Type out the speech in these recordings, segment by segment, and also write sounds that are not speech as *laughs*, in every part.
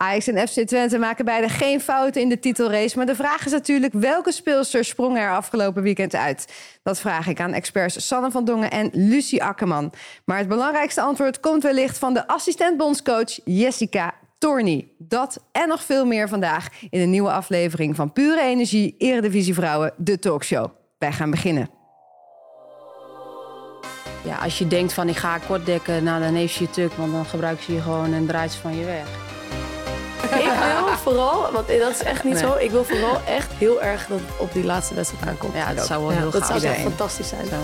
Ajax en FC Twente maken beide geen fouten in de titelrace. Maar de vraag is natuurlijk welke speelster sprong er afgelopen weekend uit? Dat vraag ik aan experts Sanne van Dongen en Lucie Akkerman. Maar het belangrijkste antwoord komt wellicht van de assistent-bondscoach Jessica Torny. Dat en nog veel meer vandaag in een nieuwe aflevering van Pure Energie Eredivisie Vrouwen, de talkshow. Wij gaan beginnen. Ja, als je denkt van ik ga kort dekken, nou dan heeft ze je tuk, want dan gebruikt ze je gewoon en draait ze van je weg. Ik wil vooral, want dat is echt niet Nee. zo, ik wil vooral echt heel erg dat het op die laatste wedstrijd aankomt. Ja, dat zou wel heel Dat gaaf zou echt zijn. fantastisch zijn. Zo.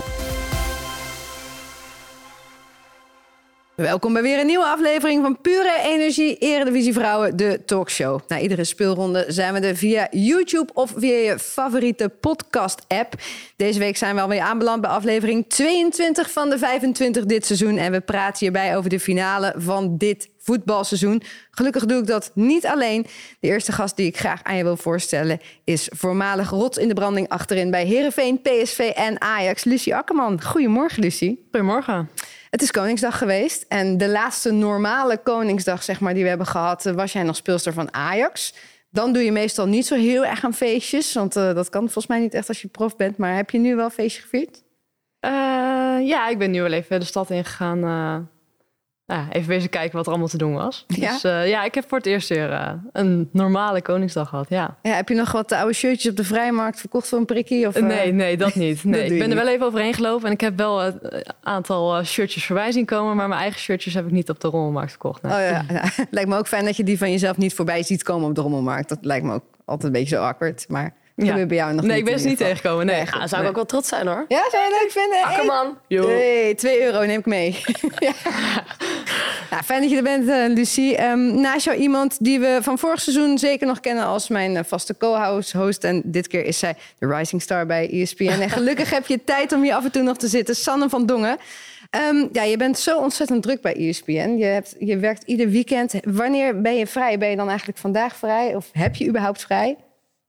Welkom bij weer een nieuwe aflevering van Pure Energie Eredivisie Vrouwen, de talkshow. Na iedere speelronde zijn we er via YouTube of via je favoriete podcast-app. Deze week zijn we alweer aanbeland bij aflevering 22 van de 25 dit seizoen. En we praten hierbij over de finale van dit voetbalseizoen. Gelukkig doe ik dat niet alleen. De eerste gast die ik graag aan je wil voorstellen is voormalig rot in de branding achterin bij Heerenveen, PSV en Ajax, Lucie Akkerman. Goedemorgen, Lucie. Goedemorgen. Het is Koningsdag geweest. En de laatste normale Koningsdag zeg maar, die we hebben gehad... eh, was jij nog speelster van Ajax. Dan doe je meestal niet zo heel erg aan feestjes. Want eh, dat kan volgens mij niet echt als je prof bent. Maar heb je nu wel feestje gevierd? Eh, ja, ik ben nu wel even de stad ingegaan. Nou, even bezig kijken wat er allemaal te doen was. Ja? Dus eh, ja, ik heb voor het eerst weer eh, een normale Koningsdag gehad. Ja. Ja, heb je nog wat oude shirtjes op de vrijmarkt verkocht voor een prikkie? Of, eh, Nee, nee, dat niet. *laughs* Nee, ik ben er wel even overheen gelopen en ik heb wel een aantal shirtjes voorbij zien komen, maar mijn eigen shirtjes heb ik niet op de rommelmarkt verkocht. nee. Oh ja, *laughs* ja. lijkt me ook fijn dat je die van jezelf niet voorbij ziet komen op de rommelmarkt. Dat lijkt me ook altijd een beetje zo awkward. Maar dat Ja. gebeurt bij jou nog nee, niet. ik ben ze niet ieder geval. tegengekomen. Nee, Nee, goed. Zou ik Nee. ook wel trots zijn hoor. Ja, zou je leuk vinden? Akkerman. Hey, 2 euro neem ik mee. *laughs* ja. Nou, fijn dat je er bent, eh, Lucie. Ehm, naast jou iemand die we van vorig seizoen zeker nog kennen als mijn eh, vaste co-host. host. En dit keer is zij de rising star bij ESPN. En gelukkig heb je tijd om hier af en toe nog te zitten. Sanne van Dongen. Ehm, ja, je bent zo ontzettend druk bij ESPN. Je, hebt, je werkt ieder weekend. Wanneer ben je vrij? Ben je dan eigenlijk vandaag vrij? Of heb je überhaupt vrij?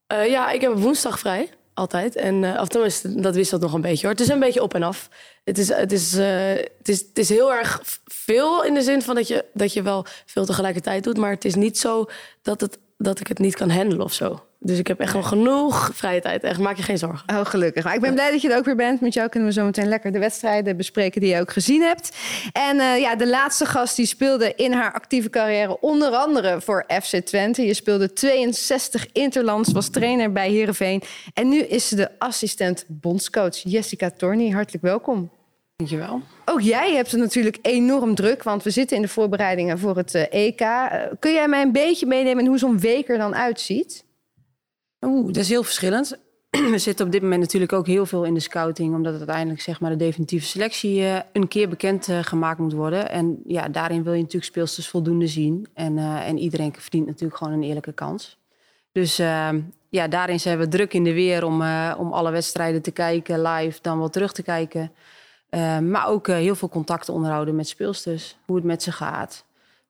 Eh, ja, ik heb woensdag vrij. Altijd. En, eh of tenminste, dat wisselt nog een beetje hoor. Het is een beetje op en af. Het is, het is, eh, het is, het is heel erg veel in de zin van dat je, dat je wel veel tegelijkertijd doet. Maar het is niet zo dat, het, dat ik het niet kan handelen of zo. Dus ik heb echt wel genoeg vrije tijd. Echt, maak je geen zorgen. Oh, gelukkig. Maar ik ben blij dat je er ook weer bent. Met jou kunnen we zo meteen lekker de wedstrijden bespreken die je ook gezien hebt. En eh, ja, de laatste gast die speelde in haar actieve carrière onder andere voor FC Twente. Je speelde 62 interlands, was trainer bij Heerenveen. En nu is ze de assistent bondscoach Jessica Torny. Hartelijk welkom. Dankjewel. Ook jij hebt het natuurlijk enorm druk, want we zitten in de voorbereidingen voor het eh, EK. Eh, kun jij mij een beetje meenemen in hoe zo'n week er dan uitziet? Oeh, dat is heel verschillend. *clears throat* We zitten op dit moment natuurlijk ook heel veel in de scouting, omdat uiteindelijk zeg maar, de definitieve selectie eh, een keer bekend eh, gemaakt moet worden. En ja, daarin wil je natuurlijk speelsters voldoende zien. En, eh, en iedereen verdient natuurlijk gewoon een eerlijke kans. Dus ja, daarin zijn we druk in de weer om, om alle wedstrijden te kijken, live, dan wel terug te kijken. Maar ook heel veel contacten onderhouden met speelsters, hoe het met ze gaat.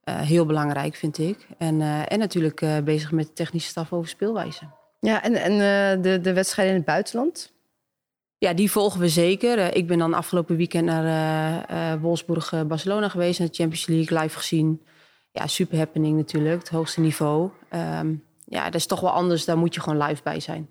Heel belangrijk vind ik. En, en natuurlijk bezig met de technische staf over speelwijze. Ja, en, en eh, de, de wedstrijden in het buitenland? Ja, die volgen we zeker. Eh, ik ben dan afgelopen weekend naar eh, Wolfsburg, Barcelona geweest. Naar de Champions League live gezien. Ja, super happening natuurlijk. Het hoogste niveau. Ehm, ja, dat is toch wel anders. Daar moet je gewoon live bij zijn.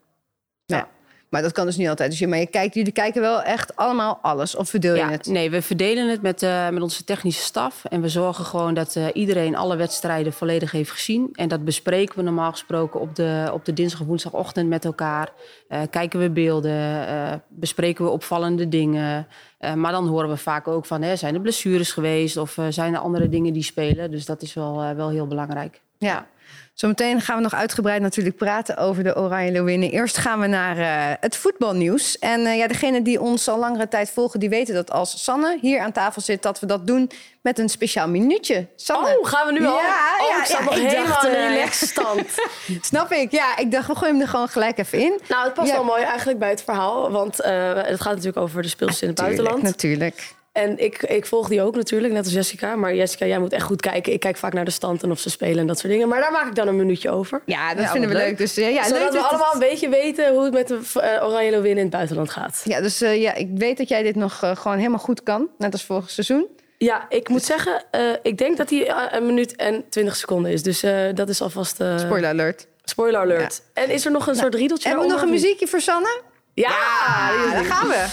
Maar dat kan dus niet altijd. Dus je, maar je kijkt, jullie kijken wel echt allemaal alles. Of verdeel je Ja, het? nee, we verdelen het met, eh, met onze technische staf. En we zorgen gewoon dat eh, iedereen alle wedstrijden volledig heeft gezien. En dat bespreken we normaal gesproken op de, op de dinsdag of woensdagochtend met elkaar. Eh, kijken we beelden, bespreken we opvallende dingen. Maar dan horen we vaak ook van, hè, zijn er blessures geweest? Of zijn er andere dingen die spelen? Dus dat is wel, wel heel belangrijk. Ja. Zometeen gaan we nog uitgebreid natuurlijk praten over de Oranje Leeuwinnen. Eerst gaan we naar eh, het voetbalnieuws. En eh, ja, degenen die ons al langere tijd volgen, die weten dat als Sanne hier aan tafel zit, dat we dat doen met een speciaal minuutje. Sanne. Oh, gaan we nu al? Ja, oh, ja, ik zat ja, nog ik helemaal dacht, in de eh, relaxstand. *laughs* Snap ik. Ja, ik dacht, we gooien hem er gewoon gelijk even in. nou, het past Ja. wel mooi eigenlijk bij het verhaal. Want eh, het gaat natuurlijk over de speelsters in het buitenland. Natuurlijk. En ik, ik volg die ook natuurlijk, net als Jessica. Maar Jessica, jij moet echt goed kijken. Ik kijk vaak naar de stand en of ze spelen en dat soort dingen. Maar daar maak ik dan een minuutje over. Ja, dat Ja, vinden we leuk. leuk. Dus eh, ja, Zodat leuk we dat het- allemaal een beetje weten hoe het met de eh, Oranje Leeuwinnen in het buitenland gaat. Ja, dus eh, ja, ik weet dat jij dit nog gewoon helemaal goed kan. Net als vorig seizoen. Ja, ik moet zeggen, eh, ik denk dat hij eh, een minuut en 20 seconden is. Dus eh, dat is alvast... eh, Spoiler alert. spoiler alert. En is er nog een soort riedeltje Hebben we nog een muziekje voor Sanne? Ja, Ah, daar gaan we.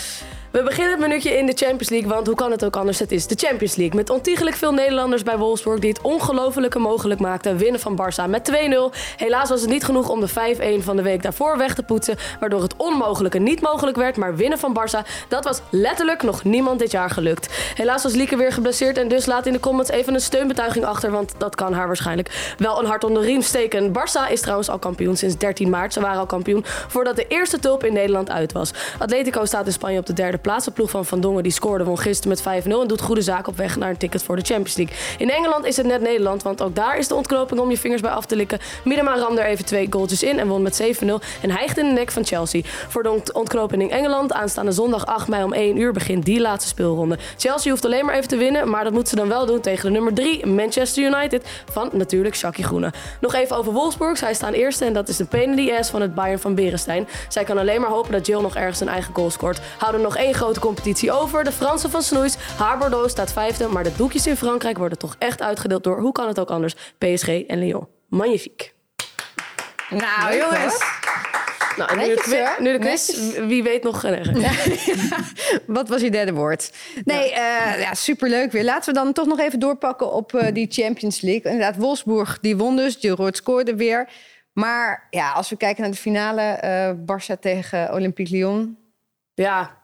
We beginnen het minuutje in de Champions League, want hoe kan het ook anders? Het is de Champions League. Met ontiegelijk veel Nederlanders bij Wolfsburg die het ongelofelijke mogelijk maakten. Winnen van Barça met 2-0. Helaas was het niet genoeg om de 5-1 van de week daarvoor weg te poetsen. Waardoor het onmogelijke niet mogelijk werd. Maar winnen van Barça, dat was letterlijk nog niemand dit jaar gelukt. Helaas was Lieke weer geblesseerd en dus laat in de comments even een steunbetuiging achter. Want dat kan haar waarschijnlijk wel een hart onder de riem steken. Barça is trouwens al kampioen sinds 13 maart. Ze waren al kampioen voordat de eerste tulp in Nederland uit was. Atletico staat in Spanje op de derde plaats. De ploeg van Van Dongen die scoorde won gisteren met 5-0 en doet goede zaak op weg naar een ticket voor de Champions League. In Engeland is het net Nederland, want ook daar is de ontknoping om je vingers bij af te likken. Miedema ramde er even twee goaltjes in en won met 7-0 en hijgt in de nek van Chelsea. Voor de ont- ontknoping in Engeland aanstaande zondag 8 mei om 1 uur begint die laatste speelronde. Chelsea hoeft alleen maar even te winnen, maar dat moet ze dan wel doen tegen de nummer 3 Manchester United van natuurlijk Shaki Groene. Nog even over Wolfsburg. Zij staan eerste en dat is de the ass van het Bayern van Berenstein. Zij kan alleen maar hopen dat Jill nog ergens een eigen goal scoort. Houden nog één grote competitie over. De Fransen van Snoeis. Haar Bordeaux staat vijfde, maar de doekjes in Frankrijk worden toch echt uitgedeeld door, hoe kan het ook anders, PSG en Lyon. Magnifiek. Nou, jongens. Nou, en nu de, Netjes, nu de quiz. Wie weet nog *laughs* Wat was je derde woord? Nee, ja, ja superleuk weer. Laten we dan toch nog even doorpakken op eh, die Champions League. Inderdaad, Wolfsburg, die won dus. Gilroyd scoorde weer. Maar ja, als we kijken naar de finale, eh Barça tegen Olympique Lyon. Ja,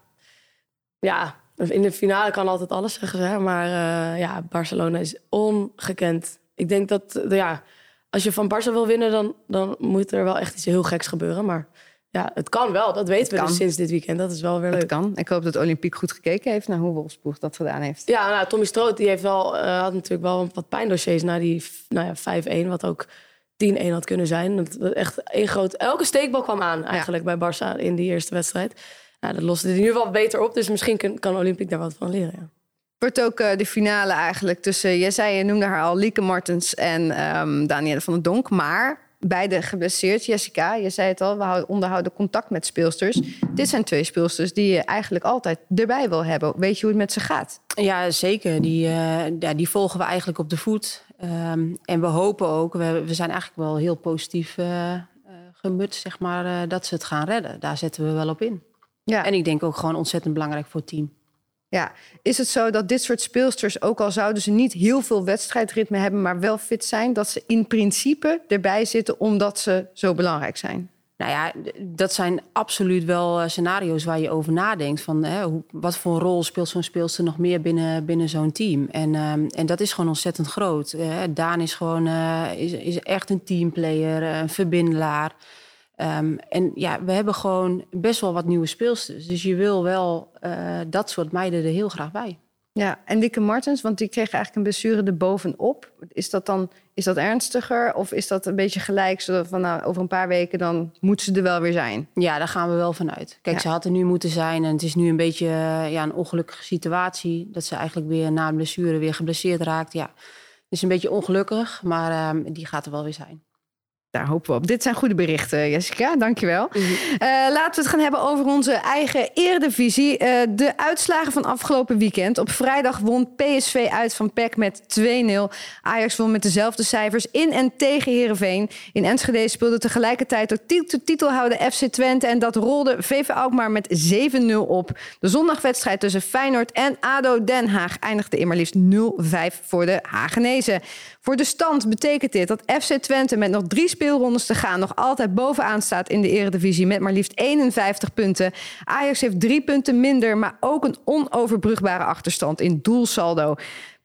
ja, in de finale kan altijd alles zeggen, hè? maar eh, ja, Barcelona is ongekend. Ik denk dat, eh, ja, als je van Barça wil winnen, dan, dan moet er wel echt iets heel geks gebeuren. Maar ja, het kan wel, dat weten we kan. dus sinds dit weekend. Dat is wel weer leuk. kan. Ik hoop dat Olympique goed gekeken heeft naar hoe Wolfsburg dat gedaan heeft. Ja, nou, Tommy Stroot die heeft wel, eh, had natuurlijk wel wat pijndossiers na die nou ja, 5-1, wat ook 10-1 had kunnen zijn. Dat, dat echt één groot, elke steekbal kwam aan eigenlijk bij Barça in die eerste wedstrijd. Nou, dat loste hij nu wel beter op, dus misschien kan, kan Olympique daar wat van leren. Ja. Wordt ook eh, de finale eigenlijk tussen, jij zei, je noemde haar al, Lieke Martens en ehm Danielle van der Donk. Maar beide geblesseerd. Jessica, je zei het al, we houden- onderhouden contact met speelsters. Dit zijn twee speelsters die je eigenlijk altijd erbij wil hebben. Weet je hoe het met ze gaat? Ja, zeker. Die, eh, ja, die volgen we eigenlijk op de voet. Ehm, en we hopen ook, we, we zijn eigenlijk wel heel positief eh gemut, zeg maar, eh, dat ze het gaan redden. Daar zetten we wel op in. Ja. En ik denk ook gewoon ontzettend belangrijk voor het team. Ja, is het zo dat dit soort speelsters, ook al zouden ze niet heel veel wedstrijdritme hebben, maar wel fit zijn, dat ze in principe erbij zitten omdat ze zo belangrijk zijn? Nou ja, dat zijn absoluut wel eh, scenario's waar je over nadenkt. Van, hè, hoe, wat voor een rol speelt zo'n speelster nog meer binnen, binnen zo'n team? En, ehm, en dat is gewoon ontzettend groot. Eh, Daan is gewoon eh, is, is echt een teamplayer, eh, een verbindelaar. Ehm, en ja, we hebben gewoon best wel wat nieuwe speelsters. Dus je wil wel eh, dat soort meiden er heel graag bij. Ja, en Lieke Martens, want die kreeg eigenlijk een blessure erbovenop. Is dat dan is dat ernstiger of is dat een beetje gelijk? Zodat van nou, over een paar weken dan moet ze er wel weer zijn. Ja, daar gaan we wel vanuit. Kijk, Ja. ze had er nu moeten zijn en het is nu een beetje eh, ja, een ongelukkige situatie. Dat ze eigenlijk weer na een blessure weer geblesseerd raakt. Ja, het is een beetje ongelukkig, maar ehm, die gaat er wel weer zijn. Daar hopen we op. Dit zijn goede berichten, Jessica. Dankjewel. Eh laten we het gaan hebben over onze eigen eredivisie. Eh, de uitslagen van afgelopen weekend. Op vrijdag won PSV uit van PEC met 2-0. Ajax won met dezelfde cijfers in en tegen Heerenveen. In Enschede speelde tegelijkertijd titel- titelhouder FC Twente. En dat rolde VV Alkmaar met 7-0 op. De zondagwedstrijd tussen Feyenoord en ADO Den Haag eindigde in maar liefst 0-5 voor de Hagenezen. Voor de stand betekent dit dat FC Twente met nog drie speelrondes te gaan nog altijd bovenaan staat in de Eredivisie met maar liefst 51 punten. Ajax heeft drie punten minder, maar ook een onoverbrugbare achterstand in doelsaldo.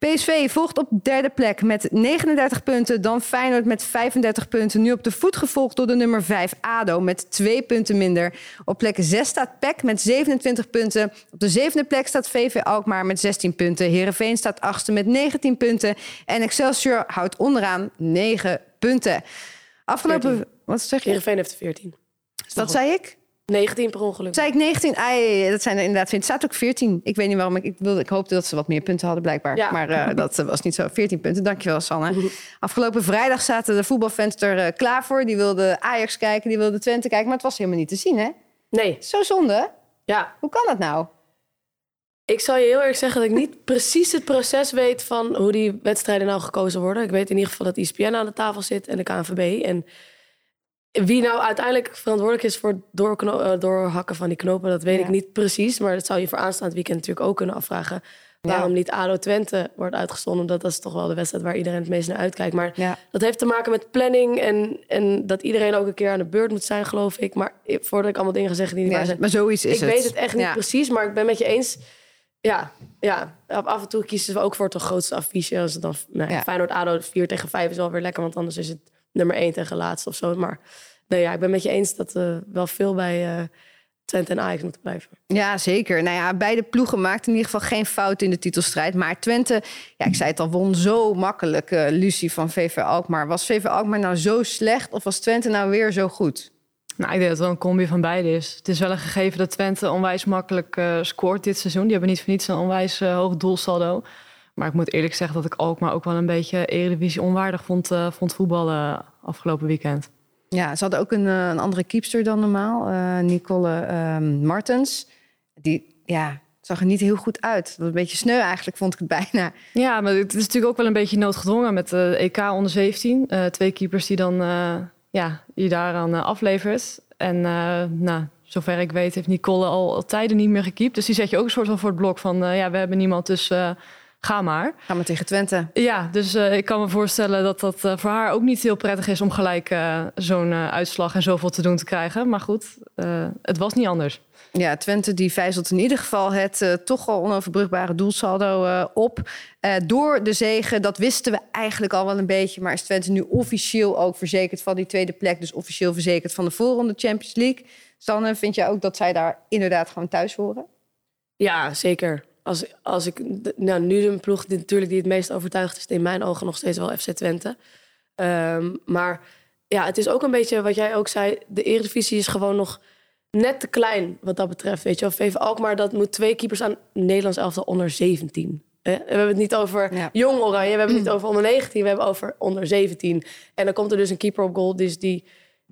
PSV volgt op derde plek met 39 punten, dan Feyenoord met 35 punten. Nu op de voet gevolgd door de nummer 5 ADO met twee punten minder. Op plek 6 staat PEC met 27 punten. Op de zevende plek staat VV Alkmaar met 16 punten. Heerenveen staat achtste met 19 punten. En Excelsior houdt onderaan 9 punten. Afgelopen... 14. Wat zeg je? Heerenveen heeft er 14. Dat zei ik? 19 per ongeluk. Zei ik 19? Ai, dat zijn er inderdaad 20. Het staat ook 14. Ik weet niet waarom. Ik, ik, wilde, ik hoopte dat ze wat meer punten hadden, blijkbaar. Ja. Maar eh, dat eh, was niet zo. 14 punten. Dankjewel, Sanne. Afgelopen vrijdag zaten de voetbalfans er eh, klaar voor. Die wilden Ajax kijken, die wilden Twente kijken. Maar het was helemaal niet te zien, hè? Nee, Zo zonde. ja. Hoe kan dat nou? Ik zal je heel erg zeggen dat ik niet precies het proces weet van hoe die wedstrijden nou gekozen worden. Ik weet in ieder geval dat ESPN aan de tafel zit en de KNVB. En wie nou uiteindelijk verantwoordelijk is voor het doorkno- eh, doorhakken van die knopen, dat weet Ja. ik niet precies. Maar dat zou je voor aanstaand weekend natuurlijk ook kunnen afvragen. Waarom Ja. niet ADO Twente wordt uitgezonden. Omdat dat is toch wel de wedstrijd waar iedereen het meest naar uitkijkt. Maar Ja. dat heeft te maken met planning en, en dat iedereen ook een keer aan de beurt moet zijn, geloof ik. Maar ik- voordat ik allemaal dingen ga zeggen die niet waar zijn. maar zoiets is ik het. weet het echt niet precies, maar ik ben met je eens. Ja, ja, af en toe kiezen we ook voor het grootste affiche. Als het dan nou. Feyenoord-ADO 4 tegen 5 is wel weer lekker, want anders is het nummer 1 tegen laatste of zo. Maar nee, ja, ik ben met je eens dat we wel veel bij eh Twente en Ajax moeten blijven. Ja, zeker. Nou ja, beide ploegen maakten in ieder geval geen fout in de titelstrijd. Maar Twente, ja, ik zei het al, won zo makkelijk. eh Lucie van VV Alkmaar. Was VV Alkmaar nou zo slecht of was Twente nou weer zo goed? Nou, ik denk dat het wel een combi van beide is. Het is wel een gegeven dat Twente onwijs makkelijk eh, scoort dit seizoen. Die hebben niet voor niets een onwijs eh, hoog doelsaldo. Maar ik moet eerlijk zeggen dat ik Alkmaar ook wel een beetje Eredivisie onwaardig vond, eh, vond voetballen afgelopen weekend. Ja, ze hadden ook een, eh, een andere keepster dan normaal. eh, Nicole ehm, Martens. Die ja, zag er niet heel goed uit. Dat was een beetje sneu eigenlijk, vond ik het *laughs* bijna. Ja, maar het is natuurlijk ook wel een beetje noodgedwongen met de EK onder 17. Eh, twee keepers die dan ja, die daaraan aflevert. En nou, zover ik weet heeft Nicole al, al tijden niet meer gekiept. Dus die zet je ook een soort van voor het blok van... ja, we hebben niemand, dus ga maar. Gaan we tegen Twente. Ja, dus eh, ik kan me voorstellen dat dat eh, voor haar ook niet heel prettig is... om gelijk eh, zo'n uitslag en zoveel te doen te krijgen. Maar goed, eh, het was niet anders. Ja, Twente die vijzelt in ieder geval het eh, toch al onoverbrugbare doelsaldo eh, op. Eh, door de zegen, dat wisten we eigenlijk al wel een beetje. Maar is Twente nu officieel ook verzekerd van die tweede plek. Dus officieel verzekerd van de voorronde Champions League. Sanne, vind jij ook dat zij daar inderdaad gewoon thuis horen? Ja, zeker. Als, als ik, nou, nu de ploeg die, natuurlijk die het meest overtuigd is, in mijn ogen nog steeds wel FC Twente. Ehm, maar ja, het is ook een beetje wat jij ook zei. De Eredivisie is gewoon nog net te klein wat dat betreft. Weet je wel, VV Alkmaar, dat moet twee keepers aan Nederlands elftal onder 17. hè? We hebben het niet over Ja. jong oranje, we hebben het niet *clears throat* over onder 19, we hebben over onder 17. En dan komt er dus een keeper op goal, dus die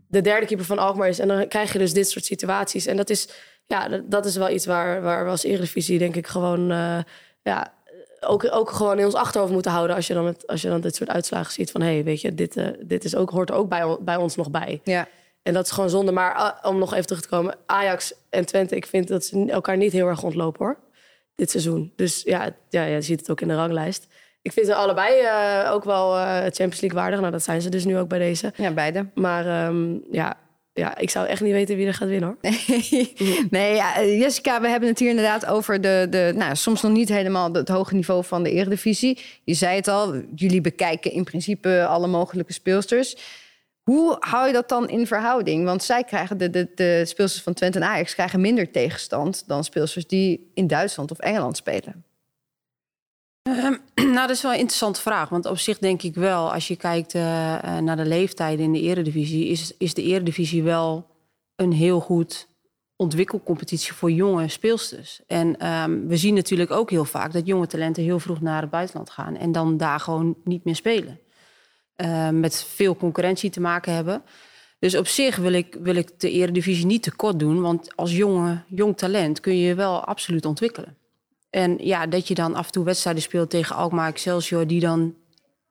de derde keeper van Alkmaar is. En dan krijg je dus dit soort situaties. En dat is, ja, dat, is wel iets waar, waar we als Eredivisie denk ik gewoon... eh, ja, ook, ook gewoon in ons achterhoofd moeten houden... als je dan, het, als je dan dit soort uitslagen ziet van... hé, hey, weet je, dit, eh, dit is ook, hoort ook bij, bij ons nog bij. Ja. En dat is gewoon zonde. Maar ah, om nog even terug te komen... Ajax en Twente, ik vind dat ze elkaar niet heel erg ontlopen, hoor. Dit seizoen. Dus ja, ja, ja je ziet het ook in de ranglijst. Ik vind ze allebei eh, ook wel Champions League waardig. Nou, dat zijn ze dus nu ook bij deze. Ja, beide. Maar ehm, ja, ja, ik zou echt niet weten wie er gaat winnen hoor. Nee, *laughs* nee eh, Jessica, we hebben het hier inderdaad over de, de nou, soms nog niet helemaal het hoge niveau van de Eredivisie. Je zei het al, jullie bekijken in principe alle mogelijke speelsters. Hoe hou je dat dan in verhouding? Want zij krijgen de, de, de speelsters van Twente en Ajax krijgen minder tegenstand dan speelsters die in Duitsland of Engeland spelen. Ehm, *clears throat* nou, dat is wel een interessante vraag. Want op zich denk ik wel, als je kijkt eh, eh, naar de leeftijden in de eredivisie... Is, is de eredivisie wel een heel goed ontwikkelcompetitie voor jonge speelsters. En ehm, we zien natuurlijk ook heel vaak dat jonge talenten heel vroeg naar het buitenland gaan... en dan daar gewoon niet meer spelen. Ehm, met veel concurrentie te maken hebben. Dus op zich wil ik, wil ik de eredivisie niet tekort doen... want als jonge, jong talent kun je je wel absoluut ontwikkelen. En ja, dat je dan af en toe wedstrijden speelt tegen Alkmaar Excelsior... die dan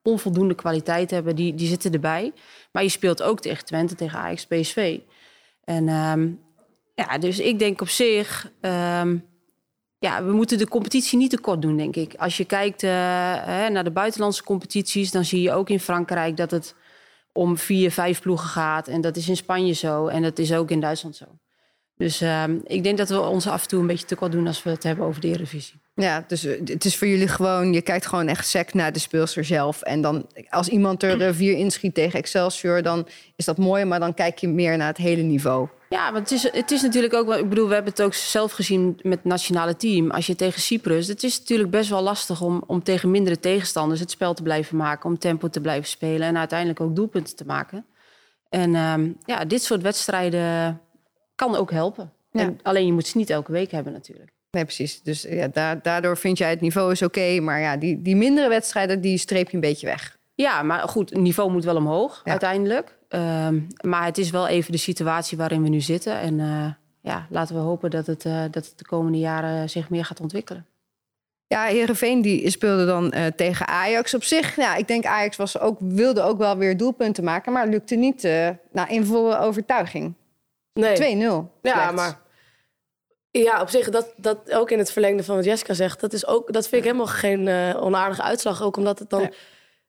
onvoldoende kwaliteit hebben, die, die zitten erbij. Maar je speelt ook tegen Twente, tegen Ajax, PSV. En ehm, ja, dus ik denk op zich... ehm, ja, we moeten de competitie niet tekort doen, denk ik. Als je kijkt eh, hè, naar de buitenlandse competities... dan zie je ook in Frankrijk dat het om vier, vijf ploegen gaat. En dat is in Spanje zo. En dat is ook in Duitsland zo. Dus ehm, ik denk dat we ons af en toe een beetje tekort doen... als we het hebben over de Eredivisie. Ja, dus eh, het is voor jullie gewoon, je kijkt gewoon echt sec naar de speelster zelf. En dan, als iemand er eh, vier inschiet tegen Excelsior, dan is dat mooi, maar dan kijk je meer naar het hele niveau. Ja, want het is, het is natuurlijk ook wel. Ik bedoel, we hebben het ook zelf gezien met het nationale team. Als je tegen Cyprus. Het is natuurlijk best wel lastig om, om tegen mindere tegenstanders het spel te blijven maken. Om tempo te blijven spelen. En uiteindelijk ook doelpunten te maken. En ehm, ja, dit soort wedstrijden kan ook helpen. Ja. En alleen je moet ze niet elke week hebben, natuurlijk. Nee, precies. Dus ja, da- daardoor vind jij het niveau is oké. maar ja, die, die mindere wedstrijden, die streep je een beetje weg. Ja, maar goed, het niveau moet wel omhoog Ja. uiteindelijk. Ehm, maar het is wel even de situatie waarin we nu zitten. En eh, ja, laten we hopen dat het, eh, dat het de komende jaren zich meer gaat ontwikkelen. Ja, Heerenveen die speelde dan uh, tegen Ajax op zich. Ja, ik denk Ajax was ook, wilde ook wel weer doelpunten maken, maar lukte niet nou, in volle overtuiging. Nee. 2-0. Ja, maar ja, op zich, dat, dat ook in het verlengde van wat Jessica zegt, dat, is ook, dat vind ik helemaal geen uh, onaardige uitslag. Ook omdat het dan, ja.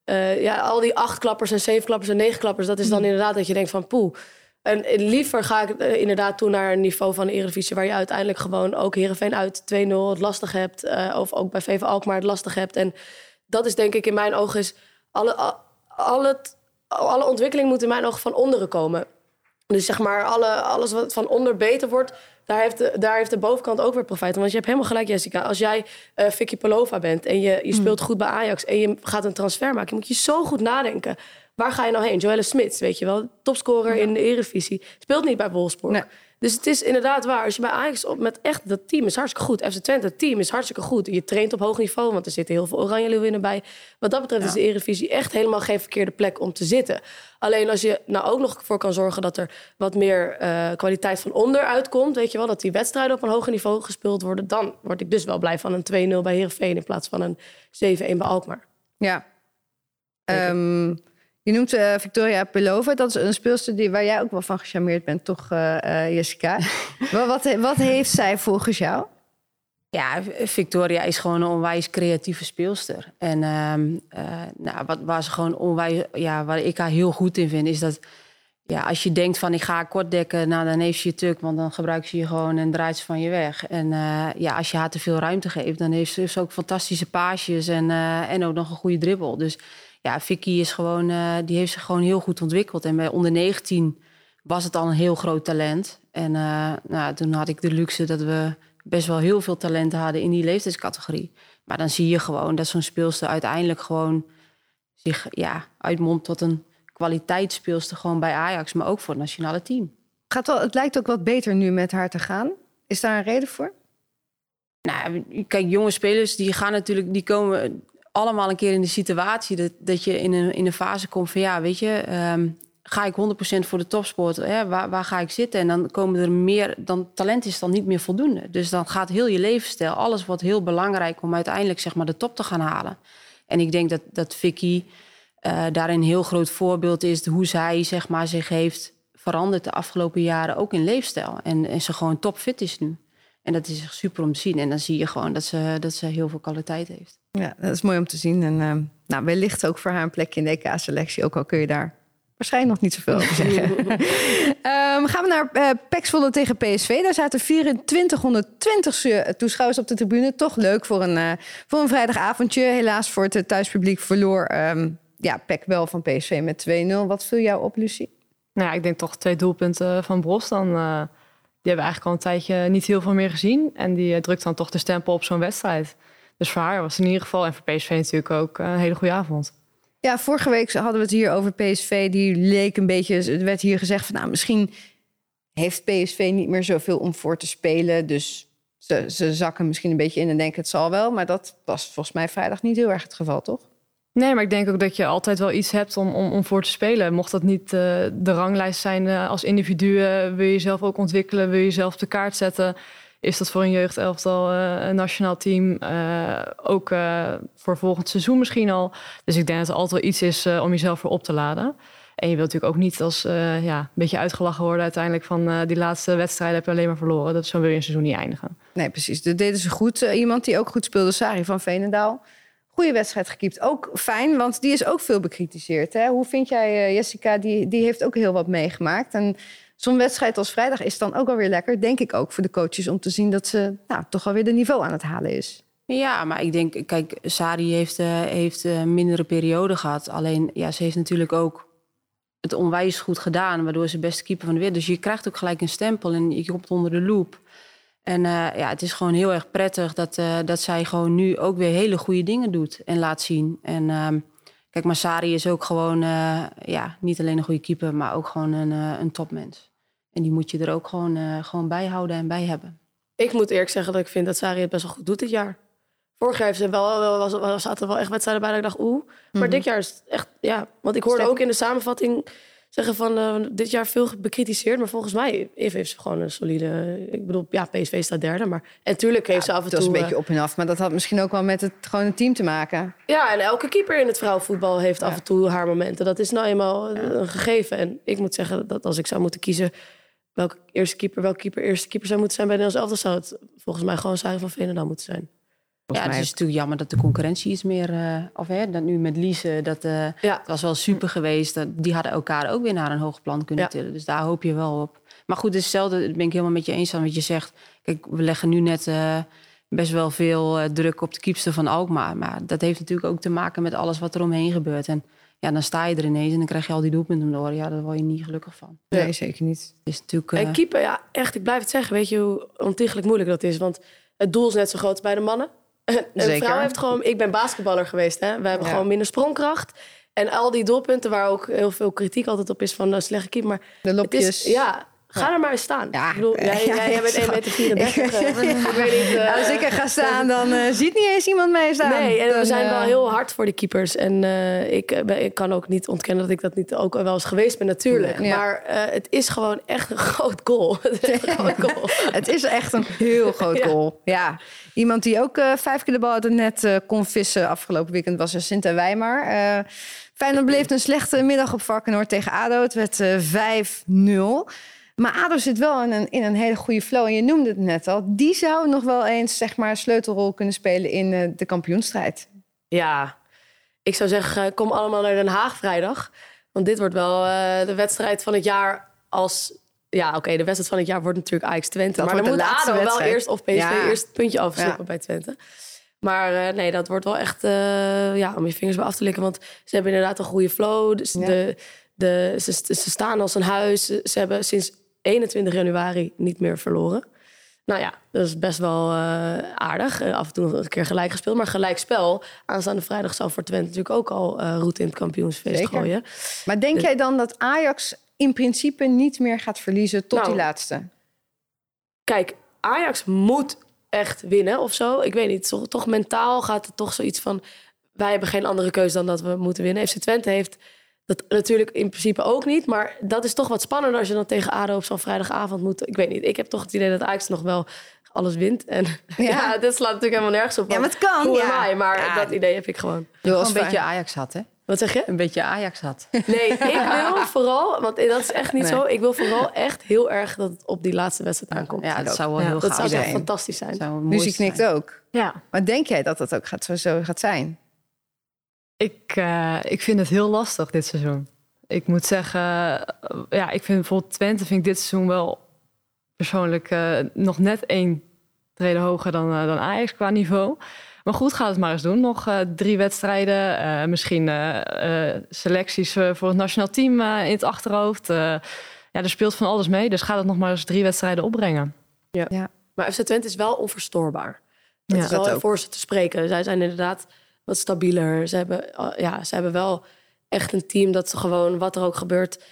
Uh, ja, al die acht klappers en zeven klappers en negen klappers, dat is dan mm. inderdaad dat je denkt van poeh. En liever ga ik uh, inderdaad toe naar een niveau van de Eredivisie... waar je uiteindelijk gewoon ook Heerenveen uit 2-0 het lastig hebt. of ook bij VV Alkmaar het lastig hebt. En dat is denk ik in mijn ogen is... Alle, al, het, alle ontwikkeling moet in mijn ogen van onderen komen. Dus zeg maar, alle, alles wat van onder beter wordt, daar heeft, de, daar heeft de bovenkant ook weer profijt van. Want je hebt helemaal gelijk, Jessica. Als jij uh, Vicky Polova bent en je, je speelt mm. goed bij Ajax en je gaat een transfer maken, moet je zo goed nadenken. Waar ga je nou heen? Joelle Smits, weet je wel, topscorer in de Eredivisie, speelt niet bij Wolfsburg. Nee. Dus het is inderdaad waar. Als je bij Ajax op met echt dat team is hartstikke goed. FC Twente, het team is hartstikke goed. Je traint op hoog niveau, want er zitten heel veel oranje leeuwinnen bij. Wat dat betreft is de Eredivisie echt helemaal geen verkeerde plek om te zitten. Alleen als je nou ook nog voor kan zorgen dat er wat meer uh, kwaliteit van onderuit komt, weet je wel, dat die wedstrijden op een hoger niveau gespeeld worden, dan word ik dus wel blij van een 2-0 bij Heerenveen in plaats van een 7-1 bij Alkmaar. Ja. Um, je noemt uh, Victoria Pelova. Dat is een speelster die, waar jij ook wel van gecharmeerd bent, toch, uh, uh, Jessica? *laughs* wat, wat, wat heeft zij volgens jou? Ja, Victoria is gewoon een onwijs creatieve speelster. En ehm, nou, wat, waar ze gewoon onwijs, ja, waar ik haar heel goed in vind, is dat ja, als je denkt van ik ga kort dekken, nou, dan heeft ze je tuk, want dan gebruikt ze je gewoon en draait ze van je weg. En ja, als je haar te veel ruimte geeft, dan heeft ze, heeft ze ook fantastische paasjes en, en ook nog een goede dribbel. Dus ja, Vicky is gewoon, uh, die heeft zich gewoon heel goed ontwikkeld. En bij onder 19 was het al een heel groot talent. En uh, nou, toen had ik de luxe dat we best wel heel veel talenten hadden in die leeftijdscategorie. Maar dan zie je gewoon dat zo'n speelster uiteindelijk gewoon zich ja, uitmondt tot een kwaliteitsspeelster gewoon bij Ajax, maar ook voor het nationale team. Gaat wel, het lijkt ook wat beter nu met haar te gaan. Is daar een reden voor? Nou, kijk, jonge spelers die gaan natuurlijk, die komen allemaal een keer in de situatie dat, dat je in een, in een fase komt van ja, weet je, um, ga ik 100% voor de topsport, hè, waar, waar ga ik zitten? En dan komen er meer, dan talent is dan niet meer voldoende. Dus dan gaat heel je levensstijl, alles wordt heel belangrijk om uiteindelijk zeg maar de top te gaan halen. En ik denk dat, dat Vicky uh, daarin een heel groot voorbeeld is hoe zij zeg maar zich heeft veranderd de afgelopen jaren, ook in leefstijl. En, en ze gewoon topfit is nu. En dat is echt super om te zien. En dan zie je gewoon dat ze, dat ze heel veel kwaliteit heeft. Ja, dat is mooi om te zien. En uh, nou, wellicht ook voor haar een plekje in de EK-selectie. Ook al kun je daar waarschijnlijk nog niet zoveel over zeggen. um, *laughs* gaan we naar uh, tegen PSV. Daar zaten 2420 toeschouwers op de tribune. Toch leuk voor een, uh, voor een vrijdagavondje. Helaas voor het thuispubliek verloor um, ja, PEC wel van PSV met 2-0. Wat viel jou op, Lucie? Nou ja, ik denk toch twee doelpunten van Bros. Dan, uh, die hebben eigenlijk al een tijdje niet heel veel meer gezien. En die drukt dan toch de stempel op zo'n wedstrijd. Dus voor haar was het in ieder geval en voor PSV natuurlijk ook een hele goede avond. Ja, vorige week hadden we het hier over PSV. Die leek een beetje. Het werd hier gezegd van nou, misschien heeft PSV niet meer zoveel om voor te spelen. Dus ze, ze zakken misschien een beetje in en denken het zal wel. Maar dat was volgens mij vrijdag niet heel erg het geval, toch? Nee, maar ik denk ook dat je altijd wel iets hebt om, om, om voor te spelen. Mocht dat niet uh, de ranglijst zijn uh, als individu, uh, wil je jezelf ook ontwikkelen, wil je jezelf de kaart zetten is dat voor een jeugdelftal een nationaal team. Ook voor volgend seizoen misschien al. Dus ik denk dat het altijd wel iets is om jezelf voor op te laden. En je wilt natuurlijk ook niet als ja, een beetje uitgelachen worden uiteindelijk van die laatste wedstrijd heb je alleen maar verloren. Dat zo wil je een seizoen niet eindigen. Nee, precies. Dat deden ze goed. iemand die ook goed speelde, Sari van Veenendaal. Goede wedstrijd gekiept. Ook fijn, want die is ook veel bekritiseerd. Hè? Hoe vind jij, Jessica? Die, die heeft ook heel wat meegemaakt. En zo'n wedstrijd als vrijdag is dan ook alweer lekker, denk ik ook voor de coaches, om te zien dat ze nou, toch alweer de niveau aan het halen is. Ja, maar ik denk, kijk, Sari heeft, uh, heeft eh, mindere periode gehad. Alleen, ja, ze heeft natuurlijk ook het onwijs goed gedaan, waardoor ze beste keeper van de wereld. Dus je krijgt ook gelijk een stempel en je komt onder de loop. En uh, ja, het is gewoon heel erg prettig dat, uh, dat zij gewoon nu ook weer hele goede dingen doet en laat zien. En uh, kijk, maar Sari is ook gewoon ja, niet alleen een goede keeper, maar ook gewoon een, een topmens. En die moet je er ook gewoon, gewoon bij houden en bij hebben. Ik moet eerlijk zeggen dat ik vind dat Sari het best wel goed doet dit jaar. Vorig jaar heeft ze wel, wel, was, was, zaten wel echt wedstrijden bij dat ik dacht, oeh. Maar mhm. dit jaar is het echt, ja. Want ik hoorde ook in de samenvatting, zeggen van eh, dit jaar veel bekritiseerd. Maar volgens mij heeft, heeft ze gewoon een solide... Ik bedoel, ja, PSV staat derde. Maar en tuurlijk heeft ze af en Het was toe... een eh, beetje op en af, maar dat had misschien ook wel met het gewoon het team te maken. Ja, en elke keeper in het vrouwenvoetbal heeft af en toe haar momenten. Dat is nou eenmaal een gegeven. En ik moet zeggen dat als ik zou moeten kiezen... welke eerste keeper, welke keeper eerste keeper zou moeten zijn bij Nederlands elftal... zou het volgens mij gewoon Sarah van Veenendaal moeten zijn. Ja, mij het is natuurlijk jammer dat de concurrentie iets meer... eh, of hè, dat nu met Liese, dat eh, Ja. het was wel super geweest. Dat, die hadden elkaar ook weer naar een hoog plan kunnen Ja. tillen. Dus daar hoop je wel op. Maar goed, het is hetzelfde, dat ben ik helemaal met je eens aan wat je zegt. Kijk, we leggen nu net eh, best wel veel eh, druk op de kiepster van Alkmaar. Maar dat heeft natuurlijk ook te maken met alles wat er omheen gebeurt. En ja, dan sta je er ineens en dan krijg je al die doelpunten door. Ja, daar word je niet gelukkig van. Nee, zeker niet. Het is natuurlijk... eh, En keeper, ja, echt, ik blijf het zeggen. Weet je hoe ontiegelijk moeilijk dat is? Want het doel is net zo groot als bij de mannen. *laughs* Een Zeker. vrouw heeft gewoon... Ik ben basketballer geweest, hè. We hebben Ja. gewoon minder sprongkracht. En al die doelpunten waar ook heel veel kritiek altijd op is van een slechte keeper. Maar De het lopjes. is, ja, ga er maar eens staan. Ja. Ik bedoel, jij, *laughs* Ja, jij, jij bent ik 1,34 meter. ik weet niet... eh, *laughs* Als ik er ga staan, dan eh, ziet niet eens iemand mee staan. Nee, en we zijn eh, wel heel hard voor de keepers. En eh, ik, eh, ben- ik kan ook niet ontkennen dat ik dat niet ook wel eens geweest ben, natuurlijk. Ja. Maar eh, het is gewoon echt een groot goal. *laughs* Het is echt een groot goal. Het is echt een heel groot goal. Ja. Iemand die ook eh, vijf keer de bal uit het net eh, kon vissen afgelopen weekend was er Sinta Weimar. Eh Feyenoord bleef een slechte middag op Varkenoord tegen ADO. Het werd eh, 5-0. Maar ADO zit wel in een, in een hele goede flow. En je noemde het net al. Die zou nog wel eens zeg maar, een sleutelrol kunnen spelen in eh, de kampioenstrijd. Ja, ik zou zeggen, eh, kom allemaal naar Den Haag vrijdag. Want dit wordt wel eh, de wedstrijd van het jaar als... Ja, oké, de wedstrijd van het jaar wordt natuurlijk Ajax Twente. Maar dan de moet ADO wel eerst of PSV Ja. eerst het puntje afslippen Ja. bij Twente. Maar nee, dat wordt wel echt ja, om je vingers bij af te likken. Want ze hebben inderdaad een goede flow. Dus Ja. de, de, ze, ze staan als een huis. Ze hebben sinds 21 januari niet meer verloren. Nou ja, dat is best wel eh, aardig. Eh, af en toe nog een keer gelijk gespeeld. Maar gelijk spel. Aanstaande vrijdag zal voor Twente natuurlijk ook al eh route in het kampioensfeest Zeker. gooien. Maar denk jij dan dat Ajax in principe niet meer gaat verliezen tot Nou, die laatste? Kijk, Ajax moet echt winnen of zo. Ik weet niet, toch, toch mentaal gaat het toch zoiets van... wij hebben geen andere keuze dan dat we moeten winnen. FC Twente heeft dat natuurlijk in principe ook niet. Maar dat is toch wat spannender als je dan tegen ADO op zo'n vrijdagavond moet. Ik weet niet, ik heb toch het idee dat Ajax nog wel alles wint. En *laughs* ja, Ja. dit slaat natuurlijk helemaal nergens op. Ja, maar het kan, Hoe ja. am I? Maar Ja. dat idee heb ik gewoon. Doe als een beetje. Ajax had, hè? Wat zeg je? Een beetje Ajax had. *laughs* Nee, ik wil *laughs* vooral, want dat is echt niet Nee. zo. Ik wil vooral echt heel erg dat het op die laatste wedstrijd aankomt. Ja, dat zou wel Ja, heel dat gaaf zou zijn. echt zijn. fantastisch zijn. Zou mooi Muziek zijn. knikt ook. Ja, Maar denk jij dat dat ook gaat, zo, zo gaat zijn? Ik, eh, ik vind het heel lastig dit seizoen. Ik moet zeggen, eh, ja, ik vind bijvoorbeeld Twente vind ik dit seizoen wel persoonlijk eh, nog net één treden hoger dan, dan Ajax qua niveau. Maar goed, ga het maar eens doen. Nog eh, drie wedstrijden, eh, misschien selecties voor het nationaal team eh, in het achterhoofd. Eh, ja, er speelt van alles mee, dus ga het nog maar eens drie wedstrijden opbrengen. Maar FC Twente is wel onverstoorbaar. Dat Ja. is wel Dat ook. voor ze te spreken. Zij zijn inderdaad wat stabieler. Ze hebben, uh, ja, ze hebben wel echt een team dat ze gewoon, wat er ook gebeurt...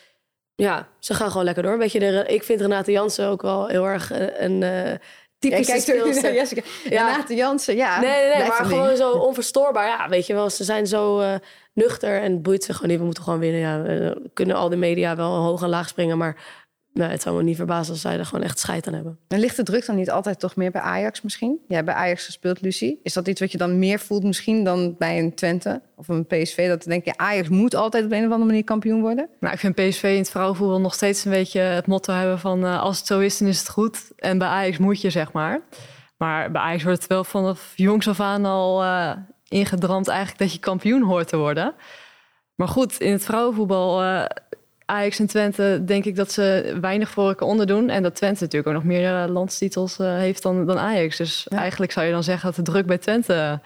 Ja, ze gaan gewoon lekker door. Een beetje de, ik vind Renate Jansen ook wel heel erg eh, een eh Jij typische speelster. Jessica. Ja. Renate Jansen, ja. Nee, nee, maar een ding. gewoon zo onverstoorbaar. Ja, weet je wel, ze zijn zo eh, nuchter en boeit ze gewoon niet. We moeten gewoon winnen. Ja, eh, kunnen al die media wel hoog en laag springen, maar nou, het zou me niet verbazen als zij er gewoon echt scheid aan hebben. En ligt de druk dan niet altijd toch meer bij Ajax misschien? Jij hebt bij Ajax gespeeld, Lucie. Is dat iets wat je dan meer voelt misschien dan bij een Twente of een PSV? Dat denk je, Ajax moet altijd op een of andere manier kampioen worden? Nou, ik vind PSV in het vrouwenvoetbal nog steeds een beetje het motto hebben van eh, als het zo is, dan is het goed. En bij Ajax moet je, zeg maar. Maar bij Ajax wordt het wel vanaf jongs af aan al eh, ingedramd eigenlijk dat je kampioen hoort te worden. Maar goed, in het vrouwenvoetbal, eh, Ajax en Twente, denk ik dat ze weinig voor elkaar onderdoen. En dat Twente natuurlijk ook nog meer eh, landstitels eh, heeft dan, dan Ajax. Dus Ja. eigenlijk zou je dan zeggen dat de druk bij Twente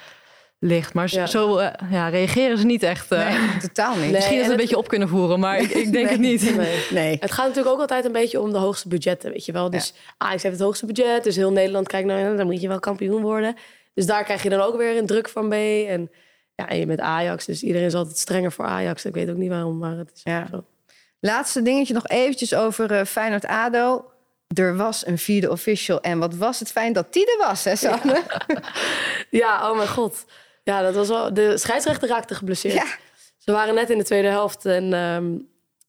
ligt. Maar zo- Ja. zo eh, ja, reageren ze niet echt. eh. Nee, totaal niet. Nee. *laughs* Misschien dat we een beetje op kunnen voeren, maar ik, ik denk *laughs* het niet. Nee. Nee. Het gaat natuurlijk ook altijd een beetje om de hoogste budgetten, weet je wel. Dus Ajax heeft het hoogste budget, dus heel Nederland kijkt naar, nou, dan moet je wel kampioen worden. Dus daar krijg je dan ook weer een druk van mee. En ja, en je bent Ajax, dus iedereen is altijd strenger voor Ajax. Ik weet ook niet waarom, maar het is Ja. zo. Laatste dingetje nog eventjes over eh, Feyenoord-ADO. Er was een vierde official. En wat was het fijn dat die er was, hè, Sanne? *laughs* Ja, oh mijn god. Ja, dat was wel. De scheidsrechter raakte geblesseerd. Ja. Ze waren net in de tweede helft en ehm,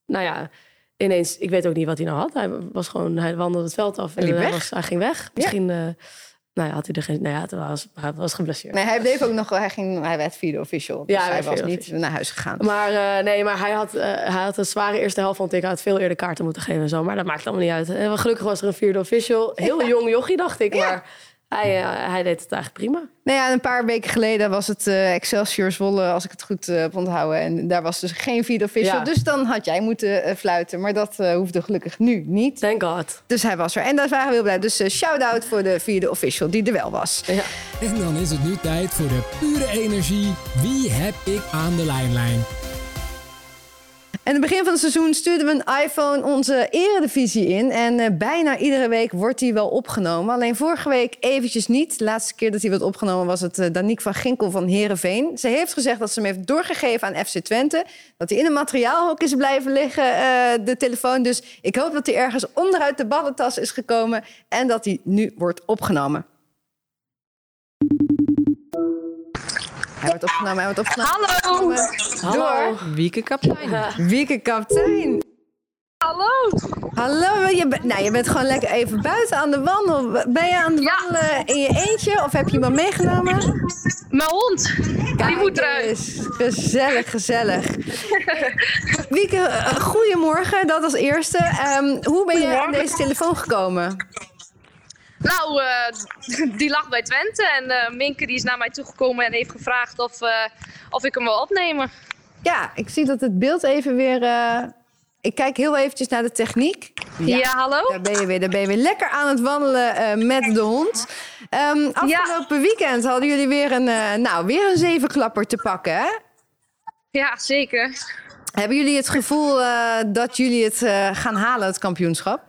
nou ja, ineens, ik weet ook niet wat hij nou had. Hij was gewoon, hij wandelde het veld af en, En hij, was, hij ging weg. Misschien, eh, nou ja, had hij er geen, nou ja, het was, hij was geblesseerd. Nee, hij bleef ook nog, hij, ging, hij werd vierde official. Dus Ja, hij was niet official. naar huis gegaan. Maar eh, nee, maar hij had, eh, hij had een zware eerste helft, vond ik. Had veel eerder kaarten moeten geven en zo. Maar dat maakt allemaal niet uit. En gelukkig was er een vierde official. Heel jong jochie, dacht ik. Maar hij, eh, hij deed het eigenlijk prima. Nou ja, een paar weken geleden was het eh, Excelsior Zwolle, als ik het goed eh, heb onthouden. En daar was dus geen vierde official. Ja. Dus dan had jij moeten fluiten. Maar dat eh, hoefde gelukkig nu niet. Thank God. Dus hij was er. En daar waren we heel blij. Dus shout-out voor de vierde official die er wel was. Ja. En dan is het nu tijd voor de pure energie. Wie heb ik aan de lijnlijn? In het begin van het seizoen stuurden we een iPhone onze eredivisie in. En eh, bijna iedere week wordt die wel opgenomen. Alleen vorige week eventjes niet. De laatste keer dat hij werd opgenomen was het uh, Danique van Ginkel van Herenveen. Ze heeft gezegd dat ze hem heeft doorgegeven aan FC Twente. Dat hij in een materiaalhok is blijven liggen, uh, de telefoon. Dus ik hoop dat hij ergens onderuit de ballentas is gekomen. En dat hij nu wordt opgenomen. Hij wordt opgenomen, hij wordt opgenomen. Hallo! Hallo. Wieke kapitein. Wieke kaptein. Hallo! Hallo, je, ben, nou, je bent gewoon lekker even buiten aan de wandel. Ben je aan het Ja. wandelen in je eentje of heb je iemand meegenomen? Mijn hond, die moet eruit. Gezellig, gezellig. Wieke, eh, goedemorgen, dat als eerste. Ehm, hoe ben je aan deze telefoon gekomen? Nou, eh, *laughs* die lag bij Twente en eh, Minke die is naar mij toegekomen en heeft gevraagd of, eh, of ik hem wil opnemen. Ja, ik zie dat het beeld even weer... eh, ik kijk heel eventjes naar de techniek. Ja, hallo? Daar ben je weer, daar ben je weer lekker aan het wandelen eh, met de hond. Ehm, afgelopen weekend hadden jullie weer een, eh, nou, weer een zevenklapper te pakken, hè? Ja, zeker. Hebben jullie het gevoel eh, dat jullie het eh, gaan halen, het kampioenschap?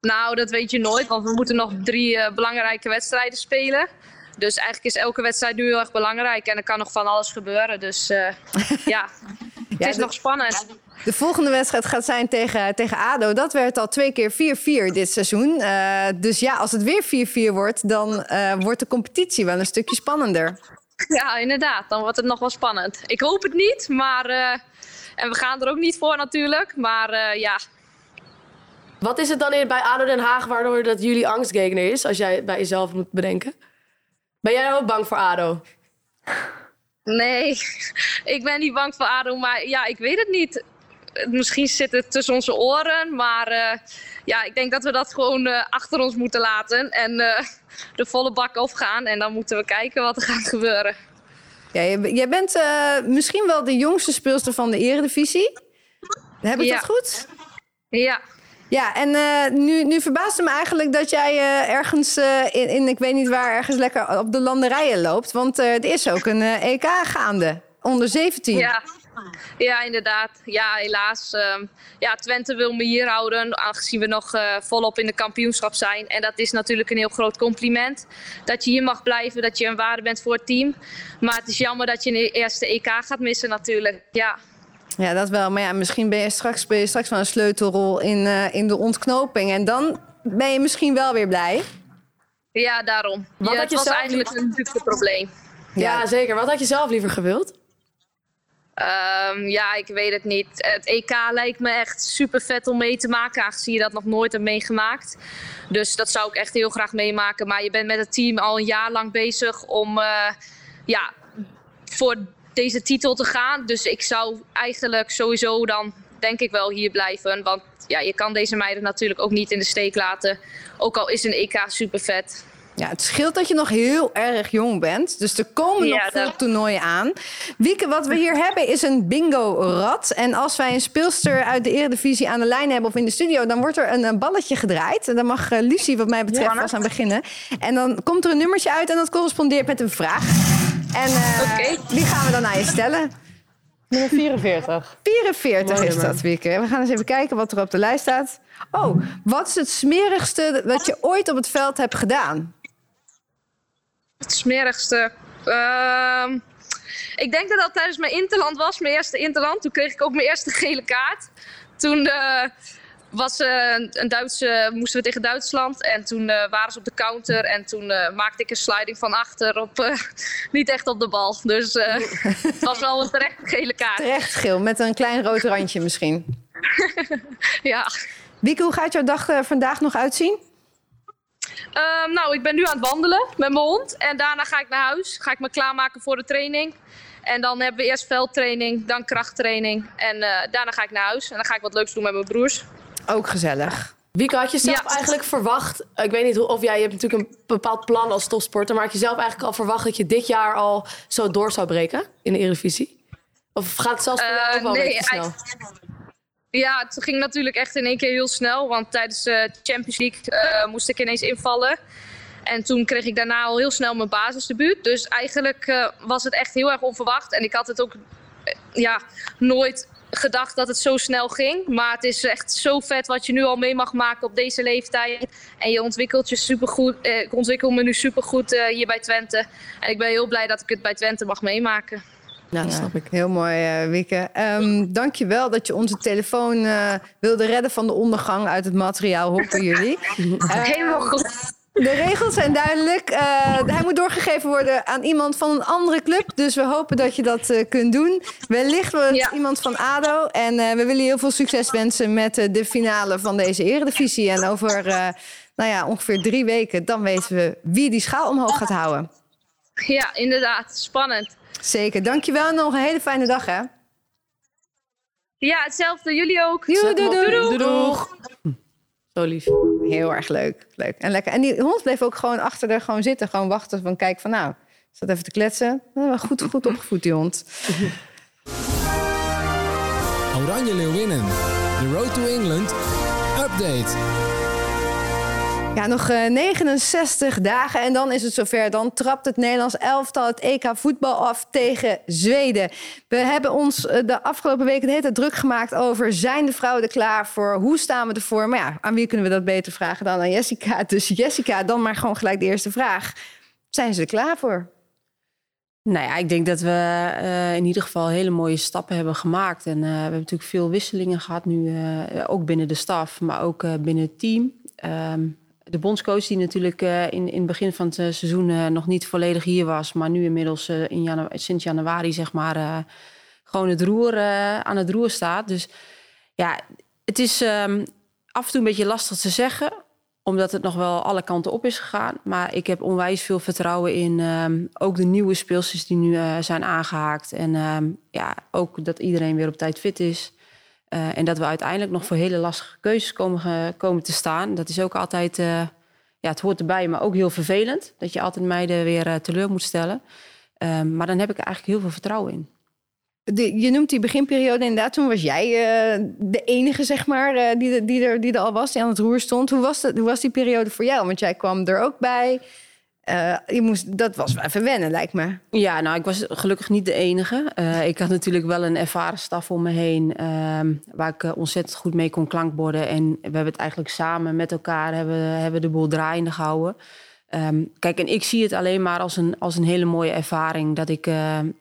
Nou, dat weet je nooit, want we moeten nog drie eh, belangrijke wedstrijden spelen. Dus eigenlijk is elke wedstrijd nu heel erg belangrijk en er kan nog van alles gebeuren. Dus eh, *laughs* ja, het is de- nog spannend. De volgende wedstrijd gaat zijn tegen, tegen ADO. Dat werd al twee keer 4-4 dit seizoen. Eh, dus ja, als het weer 4-4 wordt, dan wordt de competitie wel een stukje spannender. Ja, inderdaad. Dan wordt het nog wel spannend. Ik hoop het niet, maar... en we gaan er ook niet voor natuurlijk. Maar ja, Wat is het dan in, bij ADO Den Haag waardoor dat jullie angstgegner is? Als jij het bij jezelf moet bedenken. Ben jij ook bang voor ADO? Nee, *laughs* ik ben niet bang voor ADO, maar ja, ik weet het niet. Misschien zit het tussen onze oren, maar eh, ja, ik denk dat we dat gewoon eh, achter ons moeten laten en eh, de volle bak opgaan. En dan moeten we kijken wat er gaat gebeuren. Ja, jij, bent eh, misschien wel de jongste speelster van de eredivisie. Heb ik Ja. dat goed? Ja, Ja, en eh, nu, nu verbaast het me eigenlijk dat jij eh, ergens eh, in, ik weet niet waar, ergens lekker op de landerijen loopt. Want er is ook een EK gaande, onder 17. ja. Ja, inderdaad. Ja, helaas. ehm, ja, Twente wil me hier houden, aangezien we nog volop in de kampioenschap zijn. En dat is natuurlijk een heel groot compliment. Dat je hier mag blijven, dat je een waarde bent voor het team. Maar het is jammer dat je de eerste EK gaat missen natuurlijk. Ja, Ja, dat wel. Maar ja, misschien ben je straks, ben je straks wel een sleutelrol in, eh, in de ontknoping. En dan ben je misschien wel weer blij. ja daarom. Wat ja, had het je was zelf eigenlijk een luxe probleem. Ja, zeker. Wat had je zelf liever gewild? Ehm, ja, ik weet het niet. Het EK lijkt me echt super vet om mee te maken, aangezien je dat nog nooit hebt meegemaakt. Dus dat zou ik echt heel graag meemaken. Maar je bent met het team al een jaar lang bezig om eh, ja, voor deze titel te gaan. Dus ik zou eigenlijk sowieso dan denk ik wel hier blijven. Want ja, je kan deze meiden natuurlijk ook niet in de steek laten. Ook al is een EK super vet. Ja, het scheelt dat je nog heel erg jong bent. Dus er komen Ja, nog veel dat- toernooien aan. Wieke, wat we hier hebben is een bingo-rad. En als wij een speelster uit de Eredivisie aan de lijn hebben of in de studio... dan wordt er een, eh, balletje gedraaid. En dan mag eh, Lucie wat mij betreft vast aan beginnen. En dan komt er een nummertje uit en dat correspondeert met een vraag. En eh, Oké. die gaan we dan aan je stellen. Nummer 44. 44 is dat, Wieke. We gaan eens even kijken wat er op de lijst staat. Oh, wat is het smerigste dat je ooit op het veld hebt gedaan? Het smerigste. Ehm, ik denk dat dat tijdens mijn interland was, mijn eerste interland. Toen kreeg ik ook mijn eerste gele kaart. Toen, eh, was eh, een, Duitse, moesten we tegen Duitsland. En toen eh, waren ze op de counter. En toen maakte ik een sliding van achter op, *laughs* niet echt op de bal. Dus het was wel een terecht gele kaart. Terecht geel, met een klein rood randje misschien. *laughs* Ja. Wieke, hoe gaat jouw dag vandaag nog uitzien? Ehm, nou, ik ben nu aan het wandelen met mijn hond. En daarna ga ik naar huis. Ga ik me klaarmaken voor de training. En dan hebben we eerst veldtraining, dan krachttraining. En eh, daarna ga ik naar huis. En dan ga ik wat leuks doen met mijn broers. Ook gezellig. Wieke, had je zelf Ja. eigenlijk verwacht... Ik weet niet of jij je hebt natuurlijk een bepaald plan als topsporter... maar had je zelf eigenlijk al verwacht dat je dit jaar al zo door zou breken in de Eredivisie? Of gaat het zelfs voor jou Eh, ook wel een beetje te snel? eigenlijk- Ja, het ging natuurlijk echt in één keer heel snel. Want tijdens de Champions League eh, moest ik ineens invallen. En toen kreeg ik daarna al heel snel mijn basisdebuut. Dus eigenlijk eh, was het echt heel erg onverwacht. En ik had het ook eh, ja, nooit gedacht dat het zo snel ging. Maar het is echt zo vet wat je nu al mee mag maken op deze leeftijd. En je ontwikkelt je supergoed. Eh, ik ontwikkel me nu supergoed eh hier bij Twente. En ik ben heel blij dat ik het bij Twente mag meemaken. Ja, dat snap ik. Heel mooi, eh Wieke. Ehm Dank je wel dat je onze telefoon eh, wilde redden van de ondergang uit het materiaal Hoppen jullie. Eh, Helemaal goed. de regels zijn duidelijk. Eh, hij moet doorgegeven worden aan iemand van een andere club. Dus we hopen dat je dat kunt doen. Wellicht wordt Ja. iemand van ADO. En we willen je heel veel succes wensen met de finale van deze eredivisie. En over nou ja, ongeveer drie weken, dan weten we wie die schaal omhoog gaat houden. Ja, inderdaad. Spannend. Zeker. Dank je wel en nog een hele fijne dag hè. Ja, hetzelfde. Jullie ook. Doei, doei, doei. Zo lief. Heel erg leuk. leuk. En lekker. En die hond bleef ook gewoon achter er gewoon zitten. Gewoon wachten van kijk van nou, zat even te kletsen. Goed, goed opgevoed die hond. Oranje Leeuwinnen. The Road to England. Update. Nog eh, 69 dagen en dan is het zover. Dan trapt het Nederlands elftal het EK voetbal af tegen Zweden. We hebben ons eh, de afgelopen weken de hele tijd druk gemaakt over... zijn de vrouwen er klaar voor? Hoe staan we ervoor? Maar ja, aan wie kunnen we dat beter vragen dan aan Jessica? *laughs* Dus Jessica, dan maar gewoon gelijk de eerste vraag. Zijn ze er klaar voor? Nou ja, ik denk dat we eh, in ieder geval hele mooie stappen hebben gemaakt. En eh, we hebben natuurlijk veel wisselingen gehad nu, eh, ook binnen de staf, maar ook eh, binnen het team. Ehm, de bondscoach die natuurlijk eh, in, in het begin van het eh, seizoen eh, nog niet volledig hier was, maar nu inmiddels in sinds januari zeg maar gewoon het roer, aan het roer staat. Dus ja, het is ehm, af en toe een beetje lastig te zeggen omdat het nog wel alle kanten op is gegaan. Maar ik heb onwijs veel vertrouwen in ehm, ook de nieuwe speelsters die nu zijn aangehaakt. En ehm, ja, ook dat iedereen weer op tijd fit is. Eh, en dat we uiteindelijk nog voor hele lastige keuzes komen, komen te staan. Dat is ook altijd, eh, ja, het hoort erbij, maar ook heel vervelend. Dat je altijd meiden weer eh, teleur moet stellen. Ehm, maar dan heb ik eigenlijk heel veel vertrouwen in. Je noemt die beginperiode inderdaad. Toen was jij de enige, zeg maar, die, die, er, die er al was, die aan het roer stond. Hoe was, dat, hoe was die periode voor jou? Want jij kwam er ook bij. Eh, je moest, dat was wel even wennen, lijkt me. Ja, nou, ik was gelukkig niet de enige. Eh, ik had natuurlijk wel een ervaren staf om me heen... ehm, waar ik eh, ontzettend goed mee kon klankborden. En we hebben het eigenlijk samen met elkaar hebben, hebben de boel draaiende gehouden. Ehm, kijk, en ik zie het alleen maar als een, als een hele mooie ervaring. Dat ik,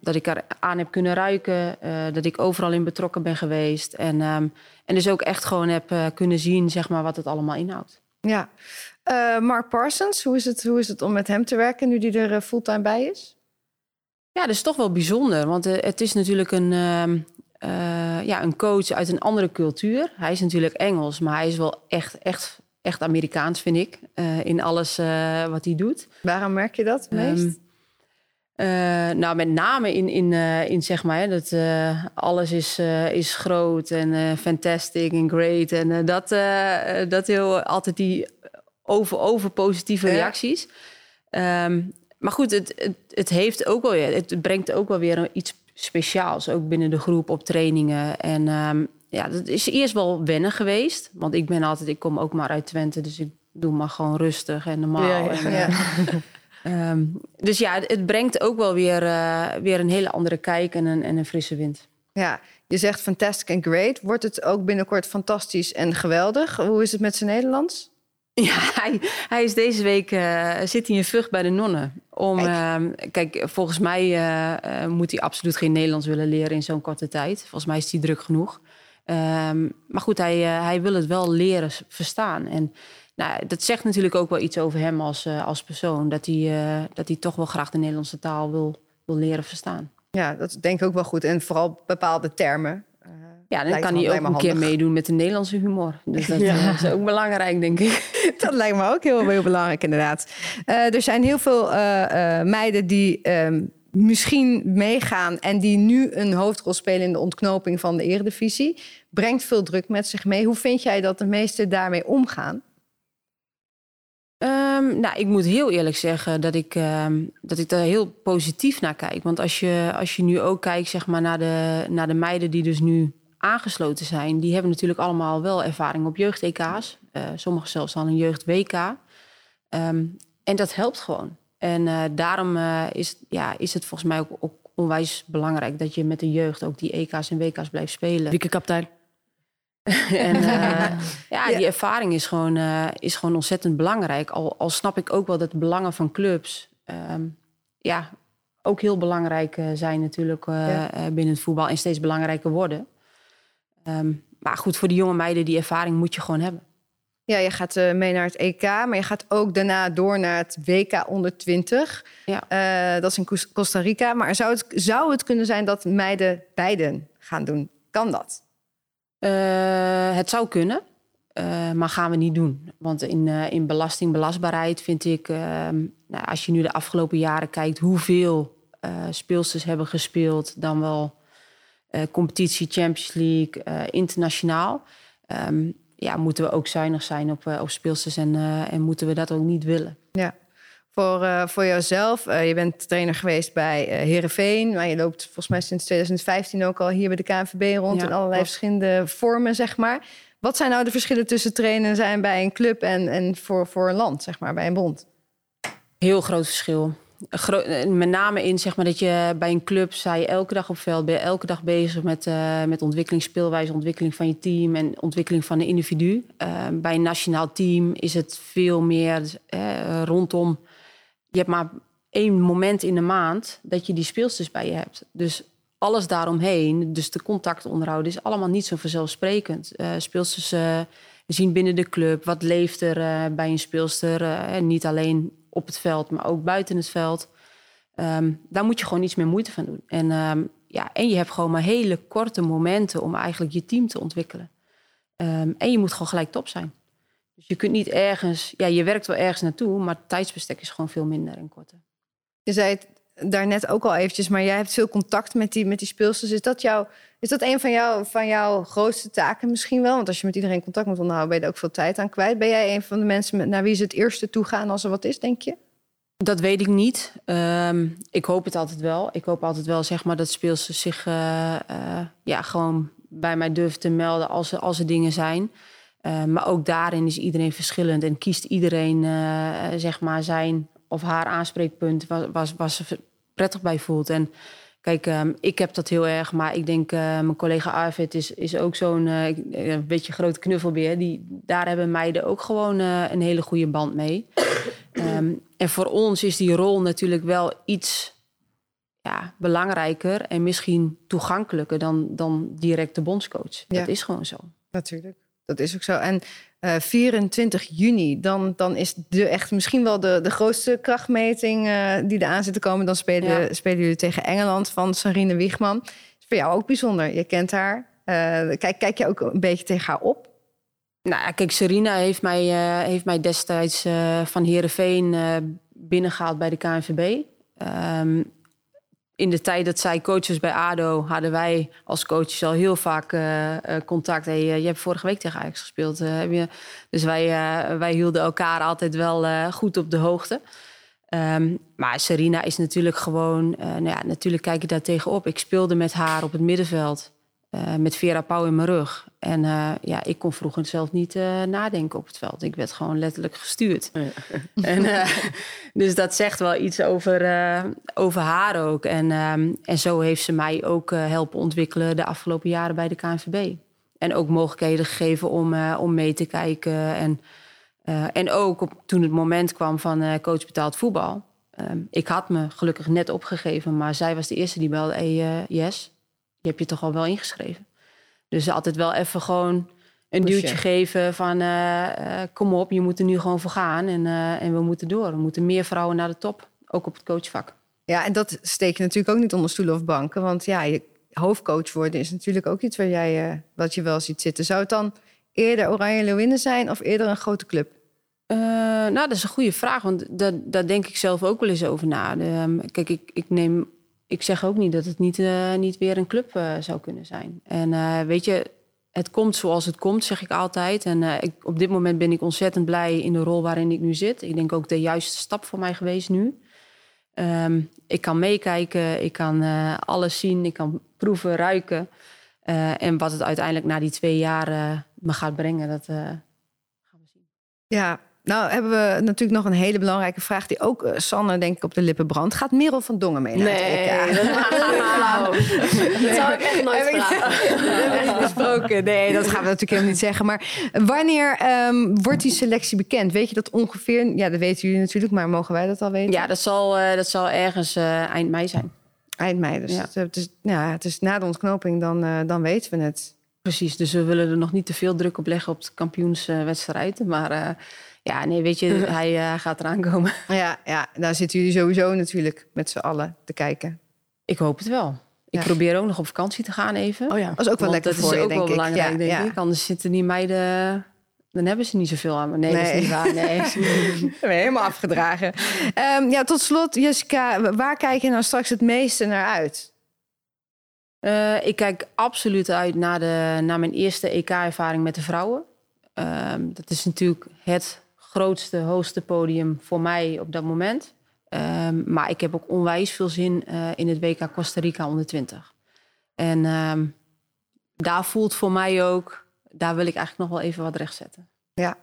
dat ik er aan heb kunnen ruiken. dat ik overal in betrokken ben geweest. En, ehm, en dus ook echt gewoon heb kunnen zien zeg maar, wat het allemaal inhoudt. Ja. Eh, Mark Parsons, hoe is, het, hoe is het om met hem te werken nu die er eh, fulltime bij is? Ja, dat is toch wel bijzonder. Want eh, het is natuurlijk een, ehm, eh, ja, een coach uit een andere cultuur. Hij is natuurlijk Engels, maar hij is wel echt, echt, echt Amerikaans, vind ik. in alles wat hij doet. Waarom merk je dat het meest? Ehm, eh, nou, met name in, in, in zeg maar, hè, dat alles is, is groot en fantastic en great. En dat, dat heel altijd die over, over positieve Ja. reacties. Ehm, maar goed, het, het, het heeft ook wel het brengt ook wel weer iets speciaals, ook binnen de groep op trainingen. En ehm, ja, dat is eerst wel wennen geweest, want ik ben altijd, ik kom ook maar uit Twente, dus ik doe maar gewoon rustig en normaal. Ja, ja. En, ja. Ehm, dus ja, het, brengt ook wel weer, eh, weer een hele andere kijk en een, en een frisse wind. ja, je zegt fantastic and great. Wordt het ook binnenkort fantastisch en geweldig? Hoe is het met zijn Nederlands? *laughs* Ja, hij, hij is deze week eh, zit hij in Vught bij de nonnen. Om, Kijk. ehm, kijk, volgens mij eh, eh, moet hij absoluut geen Nederlands willen leren in zo'n korte tijd. Volgens mij is hij druk genoeg. Ehm, maar goed, hij, hij wil het wel leren verstaan. En nou, dat zegt natuurlijk ook wel iets over hem als, als persoon. Dat hij, dat hij toch wel graag de Nederlandse taal wil, wil leren verstaan. Ja, dat denk ik ook wel goed. En vooral bepaalde termen. Ja, dan kan hij ook een keer meedoen met de Nederlandse humor. Dus dat *laughs* eh, is ook belangrijk, denk ik. *laughs* Dat lijkt me ook heel, heel belangrijk, inderdaad. Eh, er zijn heel veel eh, meiden die ehm, misschien meegaan en die nu een hoofdrol spelen in de ontknoping van de Eredivisie. Brengt veel druk met zich mee. Hoe vind jij dat de meesten daarmee omgaan? Ehm, nou, ik moet heel eerlijk zeggen dat ik, ehm, dat ik daar heel positief naar kijk. Want als je, als je nu ook kijkt zeg maar, naar, de, naar de meiden die dus nu aangesloten zijn... die hebben natuurlijk allemaal wel ervaring op jeugd-EK's. Eh sommigen zelfs al een jeugd-WK. Ehm, en dat helpt gewoon. En eh, daarom eh, is, ja, is het volgens mij ook, ook onwijs belangrijk... dat je met de jeugd ook die EK's en WK's blijft spelen. Wieke kapitein. *laughs* En eh, *laughs* ja, die ervaring is gewoon, eh, is gewoon ontzettend belangrijk. Al, al snap ik ook wel dat de belangen van clubs ehm, ja, ook heel belangrijk zijn natuurlijk Ja. binnen het voetbal en steeds belangrijker worden. Ehm, maar goed, voor die jonge meiden, die ervaring moet je gewoon hebben. Ja, je gaat eh, mee naar het EK, maar je gaat ook daarna door naar het WK onder 20. Ja. Eh, dat is in Costa Rica. Maar zou het, zou het kunnen zijn dat meiden beiden gaan doen? Kan dat? Eh, het zou kunnen, maar gaan we niet doen. Want in, in belastingbelastbaarheid vind ik, ehm, nou, als je nu de afgelopen jaren kijkt hoeveel speelsters hebben gespeeld, dan wel competitie, Champions League, eh, internationaal. Ehm, ja, moeten we ook zuinig zijn op, eh, op speelsters en, eh, en moeten we dat ook niet willen. Ja. Voor, eh, voor jouzelf, eh, je bent trainer geweest bij eh Heerenveen... maar je loopt volgens mij sinds 2015 ook al hier bij de KNVB rond... Ja, in allerlei verschillende vormen, zeg maar. Wat zijn nou de verschillen tussen trainen zijn bij een club... en, en voor, voor een land, zeg maar, bij een bond? Heel groot verschil. Eh, met name in zeg maar, dat je bij een club sta elke dag op veld, ben elke dag bezig met, eh, met ontwikkeling, speelwijze, ontwikkeling van je team en ontwikkeling van een individu. Eh, bij een nationaal team is het veel meer rondom. Je hebt maar één moment in de maand dat je die speelsters bij je hebt. Dus alles daaromheen, dus de contacten onderhouden, is allemaal niet zo vanzelfsprekend. Speelsters zien binnen de club wat leeft er bij een speelster. en niet alleen op het veld, maar ook buiten het veld. Ehm, daar moet je gewoon iets meer moeite van doen. En, ehm, ja, en je hebt gewoon maar hele korte momenten om eigenlijk je team te ontwikkelen. Ehm, en je moet gewoon gelijk top zijn. Dus je kunt niet ergens, ja, je werkt wel ergens naartoe, maar het tijdsbestek is gewoon veel minder en korter. Je zei het daarnet ook al eventjes, maar jij hebt veel contact met die, met die speelsters. Is dat, jouw, is dat een van, jou, van jouw grootste taken misschien wel? Want als je met iedereen contact moet onderhouden, ben je er ook veel tijd aan kwijt. Ben jij een van de mensen met, naar wie ze het eerste toe gaan als er wat is, denk je? Dat weet ik niet. Ehm, ik hoop het altijd wel. Ik hoop altijd wel zeg maar, dat speelsters zich eh, eh, ja, gewoon bij mij durven te melden als er, als er dingen zijn. Eh, maar ook daarin is iedereen verschillend en kiest iedereen zeg maar zijn of haar aanspreekpunt waar, waar ze prettig bij voelt. En kijk, ehm, ik heb dat heel erg, maar ik denk eh, mijn collega Arvid is, is ook zo'n een beetje grote knuffelbeer. Die, daar hebben meiden ook gewoon een hele goede band mee. *clears throat* Ehm, en voor ons is die rol natuurlijk wel iets ja, belangrijker en misschien toegankelijker dan, dan direct de bondscoach. Ja. Dat is gewoon zo. Natuurlijk. Dat is ook zo. En eh, 24 juni, dan, dan is de echt misschien wel de, de grootste krachtmeting eh, die eraan zit te komen. Dan spelen, Ja. spelen jullie tegen Engeland van Sarine Wiegman. is voor jou ook bijzonder. Je kent haar. Eh, kijk, kijk je ook een beetje tegen haar op? Nou, kijk, Serena heeft mij, eh, heeft mij destijds eh, van Heerenveen eh binnengehaald bij de KNVB. Ehm, in de tijd dat zij coach was bij ADO... hadden wij als coaches al heel vaak eh, eh, contact. Eh, je hebt vorige week tegen Ajax gespeeld. heb je... Dus wij, wij hielden elkaar altijd wel goed op de hoogte. Ehm, maar Serena is natuurlijk gewoon... nou ja, natuurlijk kijk ik daar tegenop. Ik speelde met haar op het middenveld... eh, met Vera Pauw in mijn rug. En eh, ja, ik kon vroeger zelf niet eh, nadenken op het veld. Ik werd gewoon letterlijk gestuurd. *laughs* En, dus dat zegt wel iets over, over haar ook. En, ehm, en zo heeft ze mij ook helpen ontwikkelen de afgelopen jaren bij de KNVB. En ook mogelijkheden gegeven om, om mee te kijken. En, en ook op, toen het moment kwam van coach betaald voetbal. Ehm, ik had me gelukkig net opgegeven, maar zij was de eerste die belde. Hey, yes, je hebt je toch al wel ingeschreven? Dus altijd wel even gewoon een Pushen. duwtje geven van eh, eh, kom op, je moet er nu gewoon voor gaan. En, eh, en we moeten door. We moeten meer vrouwen naar de top, ook op het coachvak. Ja, en dat steek je natuurlijk ook niet onder stoelen of banken. Want ja, je hoofdcoach worden is natuurlijk ook iets waar jij, wat je wel ziet zitten. Zou het dan eerder Oranje Leeuwinnen zijn of eerder een grote club? Nou, dat is een goede vraag, want daar, daar denk ik zelf ook wel eens over na. De, ehm, kijk, ik, ik, neem, ik zeg ook niet dat het niet, eh, niet weer een club eh, zou kunnen zijn. En eh, weet je, het komt zoals het komt, zeg ik altijd. En ik, op dit moment ben ik ontzettend blij in de rol waarin ik nu zit. Ik denk ook de juiste stap voor mij geweest nu. Ehm, ik kan meekijken, ik kan alles zien, ik kan proeven, ruiken. En wat het uiteindelijk na die twee jaar me gaat brengen, dat... eh, Ja, nou hebben we natuurlijk nog een hele belangrijke vraag... die ook eh, Sanne denk ik op de lippen brandt. Gaat Merel van Dongen mee naar Nee, het EK? dat. *laughs* Dat zou ik echt nooit vragen. *laughs* Besproken. Nee, dat gaan we natuurlijk helemaal niet zeggen. Maar wanneer ehm, wordt die selectie bekend? Weet je dat ongeveer? Ja, dat weten jullie natuurlijk, maar mogen wij dat al weten? Ja, dat zal, eh, dat zal ergens eh, eind mei zijn. Eind mei. Dus Ja. het, het is, ja, het is na de ontknoping, dan, eh, dan weten we het. Precies, dus we willen er nog niet te veel druk op leggen op de kampioenswedstrijd. Maar eh, ja, nee, weet je, *laughs* hij eh, gaat eraan komen. *laughs* Ja, ja, daar zitten jullie sowieso natuurlijk met z'n allen te kijken. Ik hoop het wel. Ik Ja. probeer ook nog op vakantie te gaan even. Oh ja. Dat is ook wel Want lekker dat voor is je, ook denk wel ik. belangrijk, ja, denk ja. ik. Anders zitten die meiden... Dan hebben ze niet zoveel aan me. Nee, dat Nee. is niet waar. Nee. *laughs* Helemaal afgedragen. Ehm, ja, tot slot, Jessica, waar kijk je nou straks het meeste naar uit? Eh, ik kijk absoluut uit naar, de, naar mijn eerste EK-ervaring met de vrouwen. Ehm, dat is natuurlijk het grootste, hoogste podium voor mij op dat moment. Ehm, maar ik heb ook onwijs veel zin eh, in het WK Costa Rica onder 20. En ehm, daar voelt voor mij ook, daar wil ik eigenlijk nog wel even wat rechtzetten. Ja,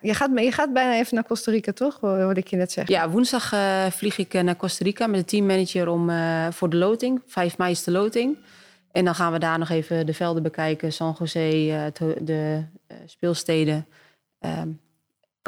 je, gaat, je gaat bijna even naar Costa Rica, toch? Ho- Hoorde ik je net zeggen. Ja, woensdag eh, vlieg ik eh, naar Costa Rica met de teammanager om, voor de loting. 5 mei is de loting. En dan gaan we daar nog even de velden bekijken. San ho- de speelsteden, ehm,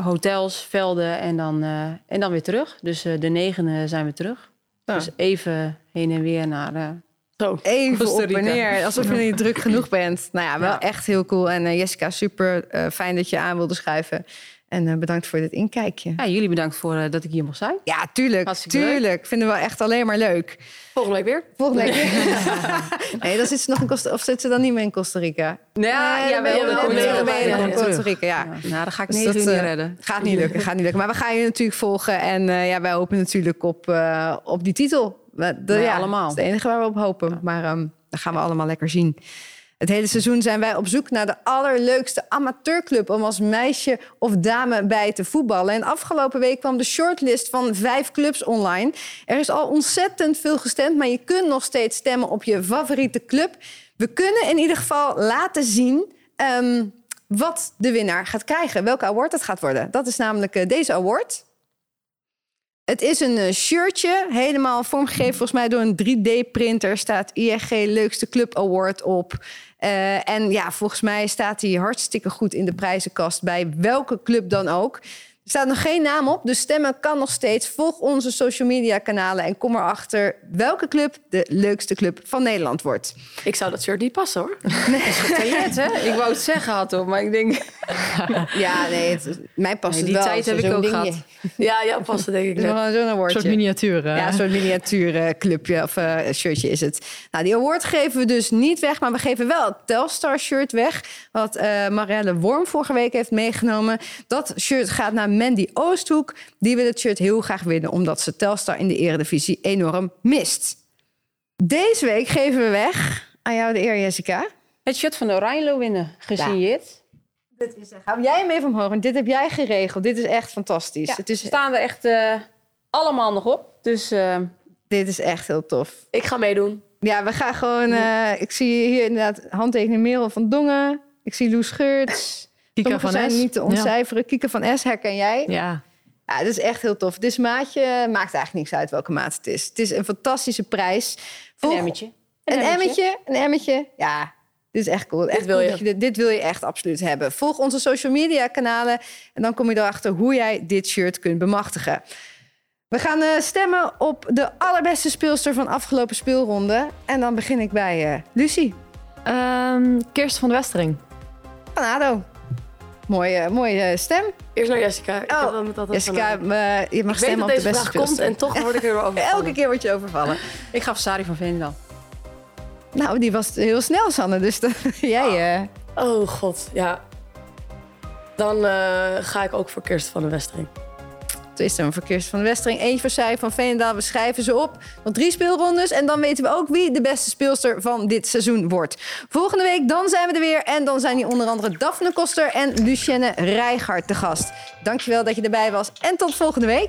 hotels, velden en dan, eh, en dan weer terug. Dus eh, de negende zijn we terug. Ja. Dus even heen en weer naar... eh, Zo. Even op en neer, alsof je niet druk genoeg bent. Nou ja, wel Ja. echt heel cool. En eh, Jessica, super eh, fijn dat je aan wilde schuiven. En eh, bedankt voor dit inkijkje. ja, jullie bedankt voor eh, dat ik hier mocht zijn. Ja, tuurlijk. Hartstikke leuk. tuurlijk. Vinden we echt alleen maar leuk. Volgende week weer. Volgende week. *laughs* nee, dan zit ze nog in Costa Of zit ze dan niet meer in Costa Rica? Nee, ja, dan ben je wel. wel Dan weer kom je in Costa. Rica, ja. Ja, nou, dat ga ik Dus negen dat, niet eh, redden. Gaat niet lukken, gaat niet lukken. Maar we gaan je natuurlijk volgen. En eh, ja, wij hopen natuurlijk op, eh, op die titel. De- ja, allemaal. Dat is het enige waar we op hopen. Maar ehm dat gaan we allemaal lekker zien. Het hele seizoen zijn wij op zoek naar de allerleukste amateurclub... om als meisje of dame bij te voetballen. En afgelopen week kwam de shortlist van vijf clubs online. Er is al ontzettend veel gestemd, maar je kunt nog steeds stemmen op je favoriete club. We kunnen in ieder geval laten zien... ehm, wat de winnaar gaat krijgen, welke award het gaat worden. Dat is namelijk eh, deze award. Het is een eh, shirtje, helemaal vormgegeven volgens mij door een 3D-printer. Staat ING Leukste Club Award op. Eh, en ja, volgens mij staat hij hartstikke goed in de prijzenkast bij welke club dan ook. Er staat nog geen naam op, dus stemmen kan nog steeds. Volg onze social media kanalen en kom erachter welke club de leukste club van Nederland wordt. Ik zou dat shirt niet passen hoor. *laughs* Getailleerd, hè? Ik wou het zeggen, had op, maar ik denk... *laughs* Ja, nee, het, mij past Nee, het die wel. tijd heb ik ook dingetje. gehad. Ja, ja, passen denk ik is zo'n Een awardje. soort miniatuur. eh. Ja, een soort miniatuurclubje of eh, shirtje is het. Nou, die award geven we dus niet weg, maar we geven wel het Telstar shirt weg. Wat eh Marielle Worm vorige week heeft meegenomen. Dat shirt gaat naar Mandy Oosthoek. Die wil het shirt heel graag winnen, omdat ze Telstar in de eredivisie enorm mist. Deze week geven we weg aan jou de eer, Jessica. Het shirt van de Oranje winnen, gesigneerd. Dit is, gaan jij hem even omhoog, want dit heb jij geregeld. Dit is echt fantastisch. Ja, het is, staan er echt eh, allemaal nog op. Dus eh, dit is echt heel tof. Ik ga meedoen. Ja, we gaan gewoon. eh, ik zie hier inderdaad handtekening Merel van Dongen. Ik zie Loes Geurts. Kika van zijn S. niet te ontcijferen. Kieke van S herken jij. Ja. Ja. dat is echt heel tof. Dit maatje maakt eigenlijk niks uit welke maat het is. Het is een fantastische prijs. een emmetje. Een emmetje. Een emmetje. Ja, dit is echt cool. Echt wil cool je. dit, dit wil je echt absoluut hebben. Volg onze social media kanalen. En dan kom je erachter hoe jij dit shirt kunt bemachtigen. We gaan eh, stemmen op de allerbeste speelster van afgelopen speelronde. En dan begin ik bij eh, Lucie. Ehm Kirsten van de Westering. Van ADO. Mooie, mooie stem. Eerst naar Jessica. Ik Oh, dan met altijd Jessica, eh, je mag stemmen dat op de deze beste vraag komt en toch word ik er *laughs* over. Elke keer word je overvallen. *laughs* Ik ga voor Sari van Veenendaal. Nou, die was heel snel, Sanne. Dus dat, *laughs* jij... eh, Oh god, ja. Dan eh, ga ik ook voor Kirsten van de Westering. Twee stemmen voor Kirsten van de Westering. Eentje voor van Veenendaal. We schrijven ze op. Nog drie speelrondes. En dan weten we ook wie de beste speelster van dit seizoen wordt. Volgende week dan zijn we er weer. En dan zijn hier onder andere Daphne Koster en Lucienne Rijgaard te gast. Dankjewel dat je erbij was. En tot volgende week.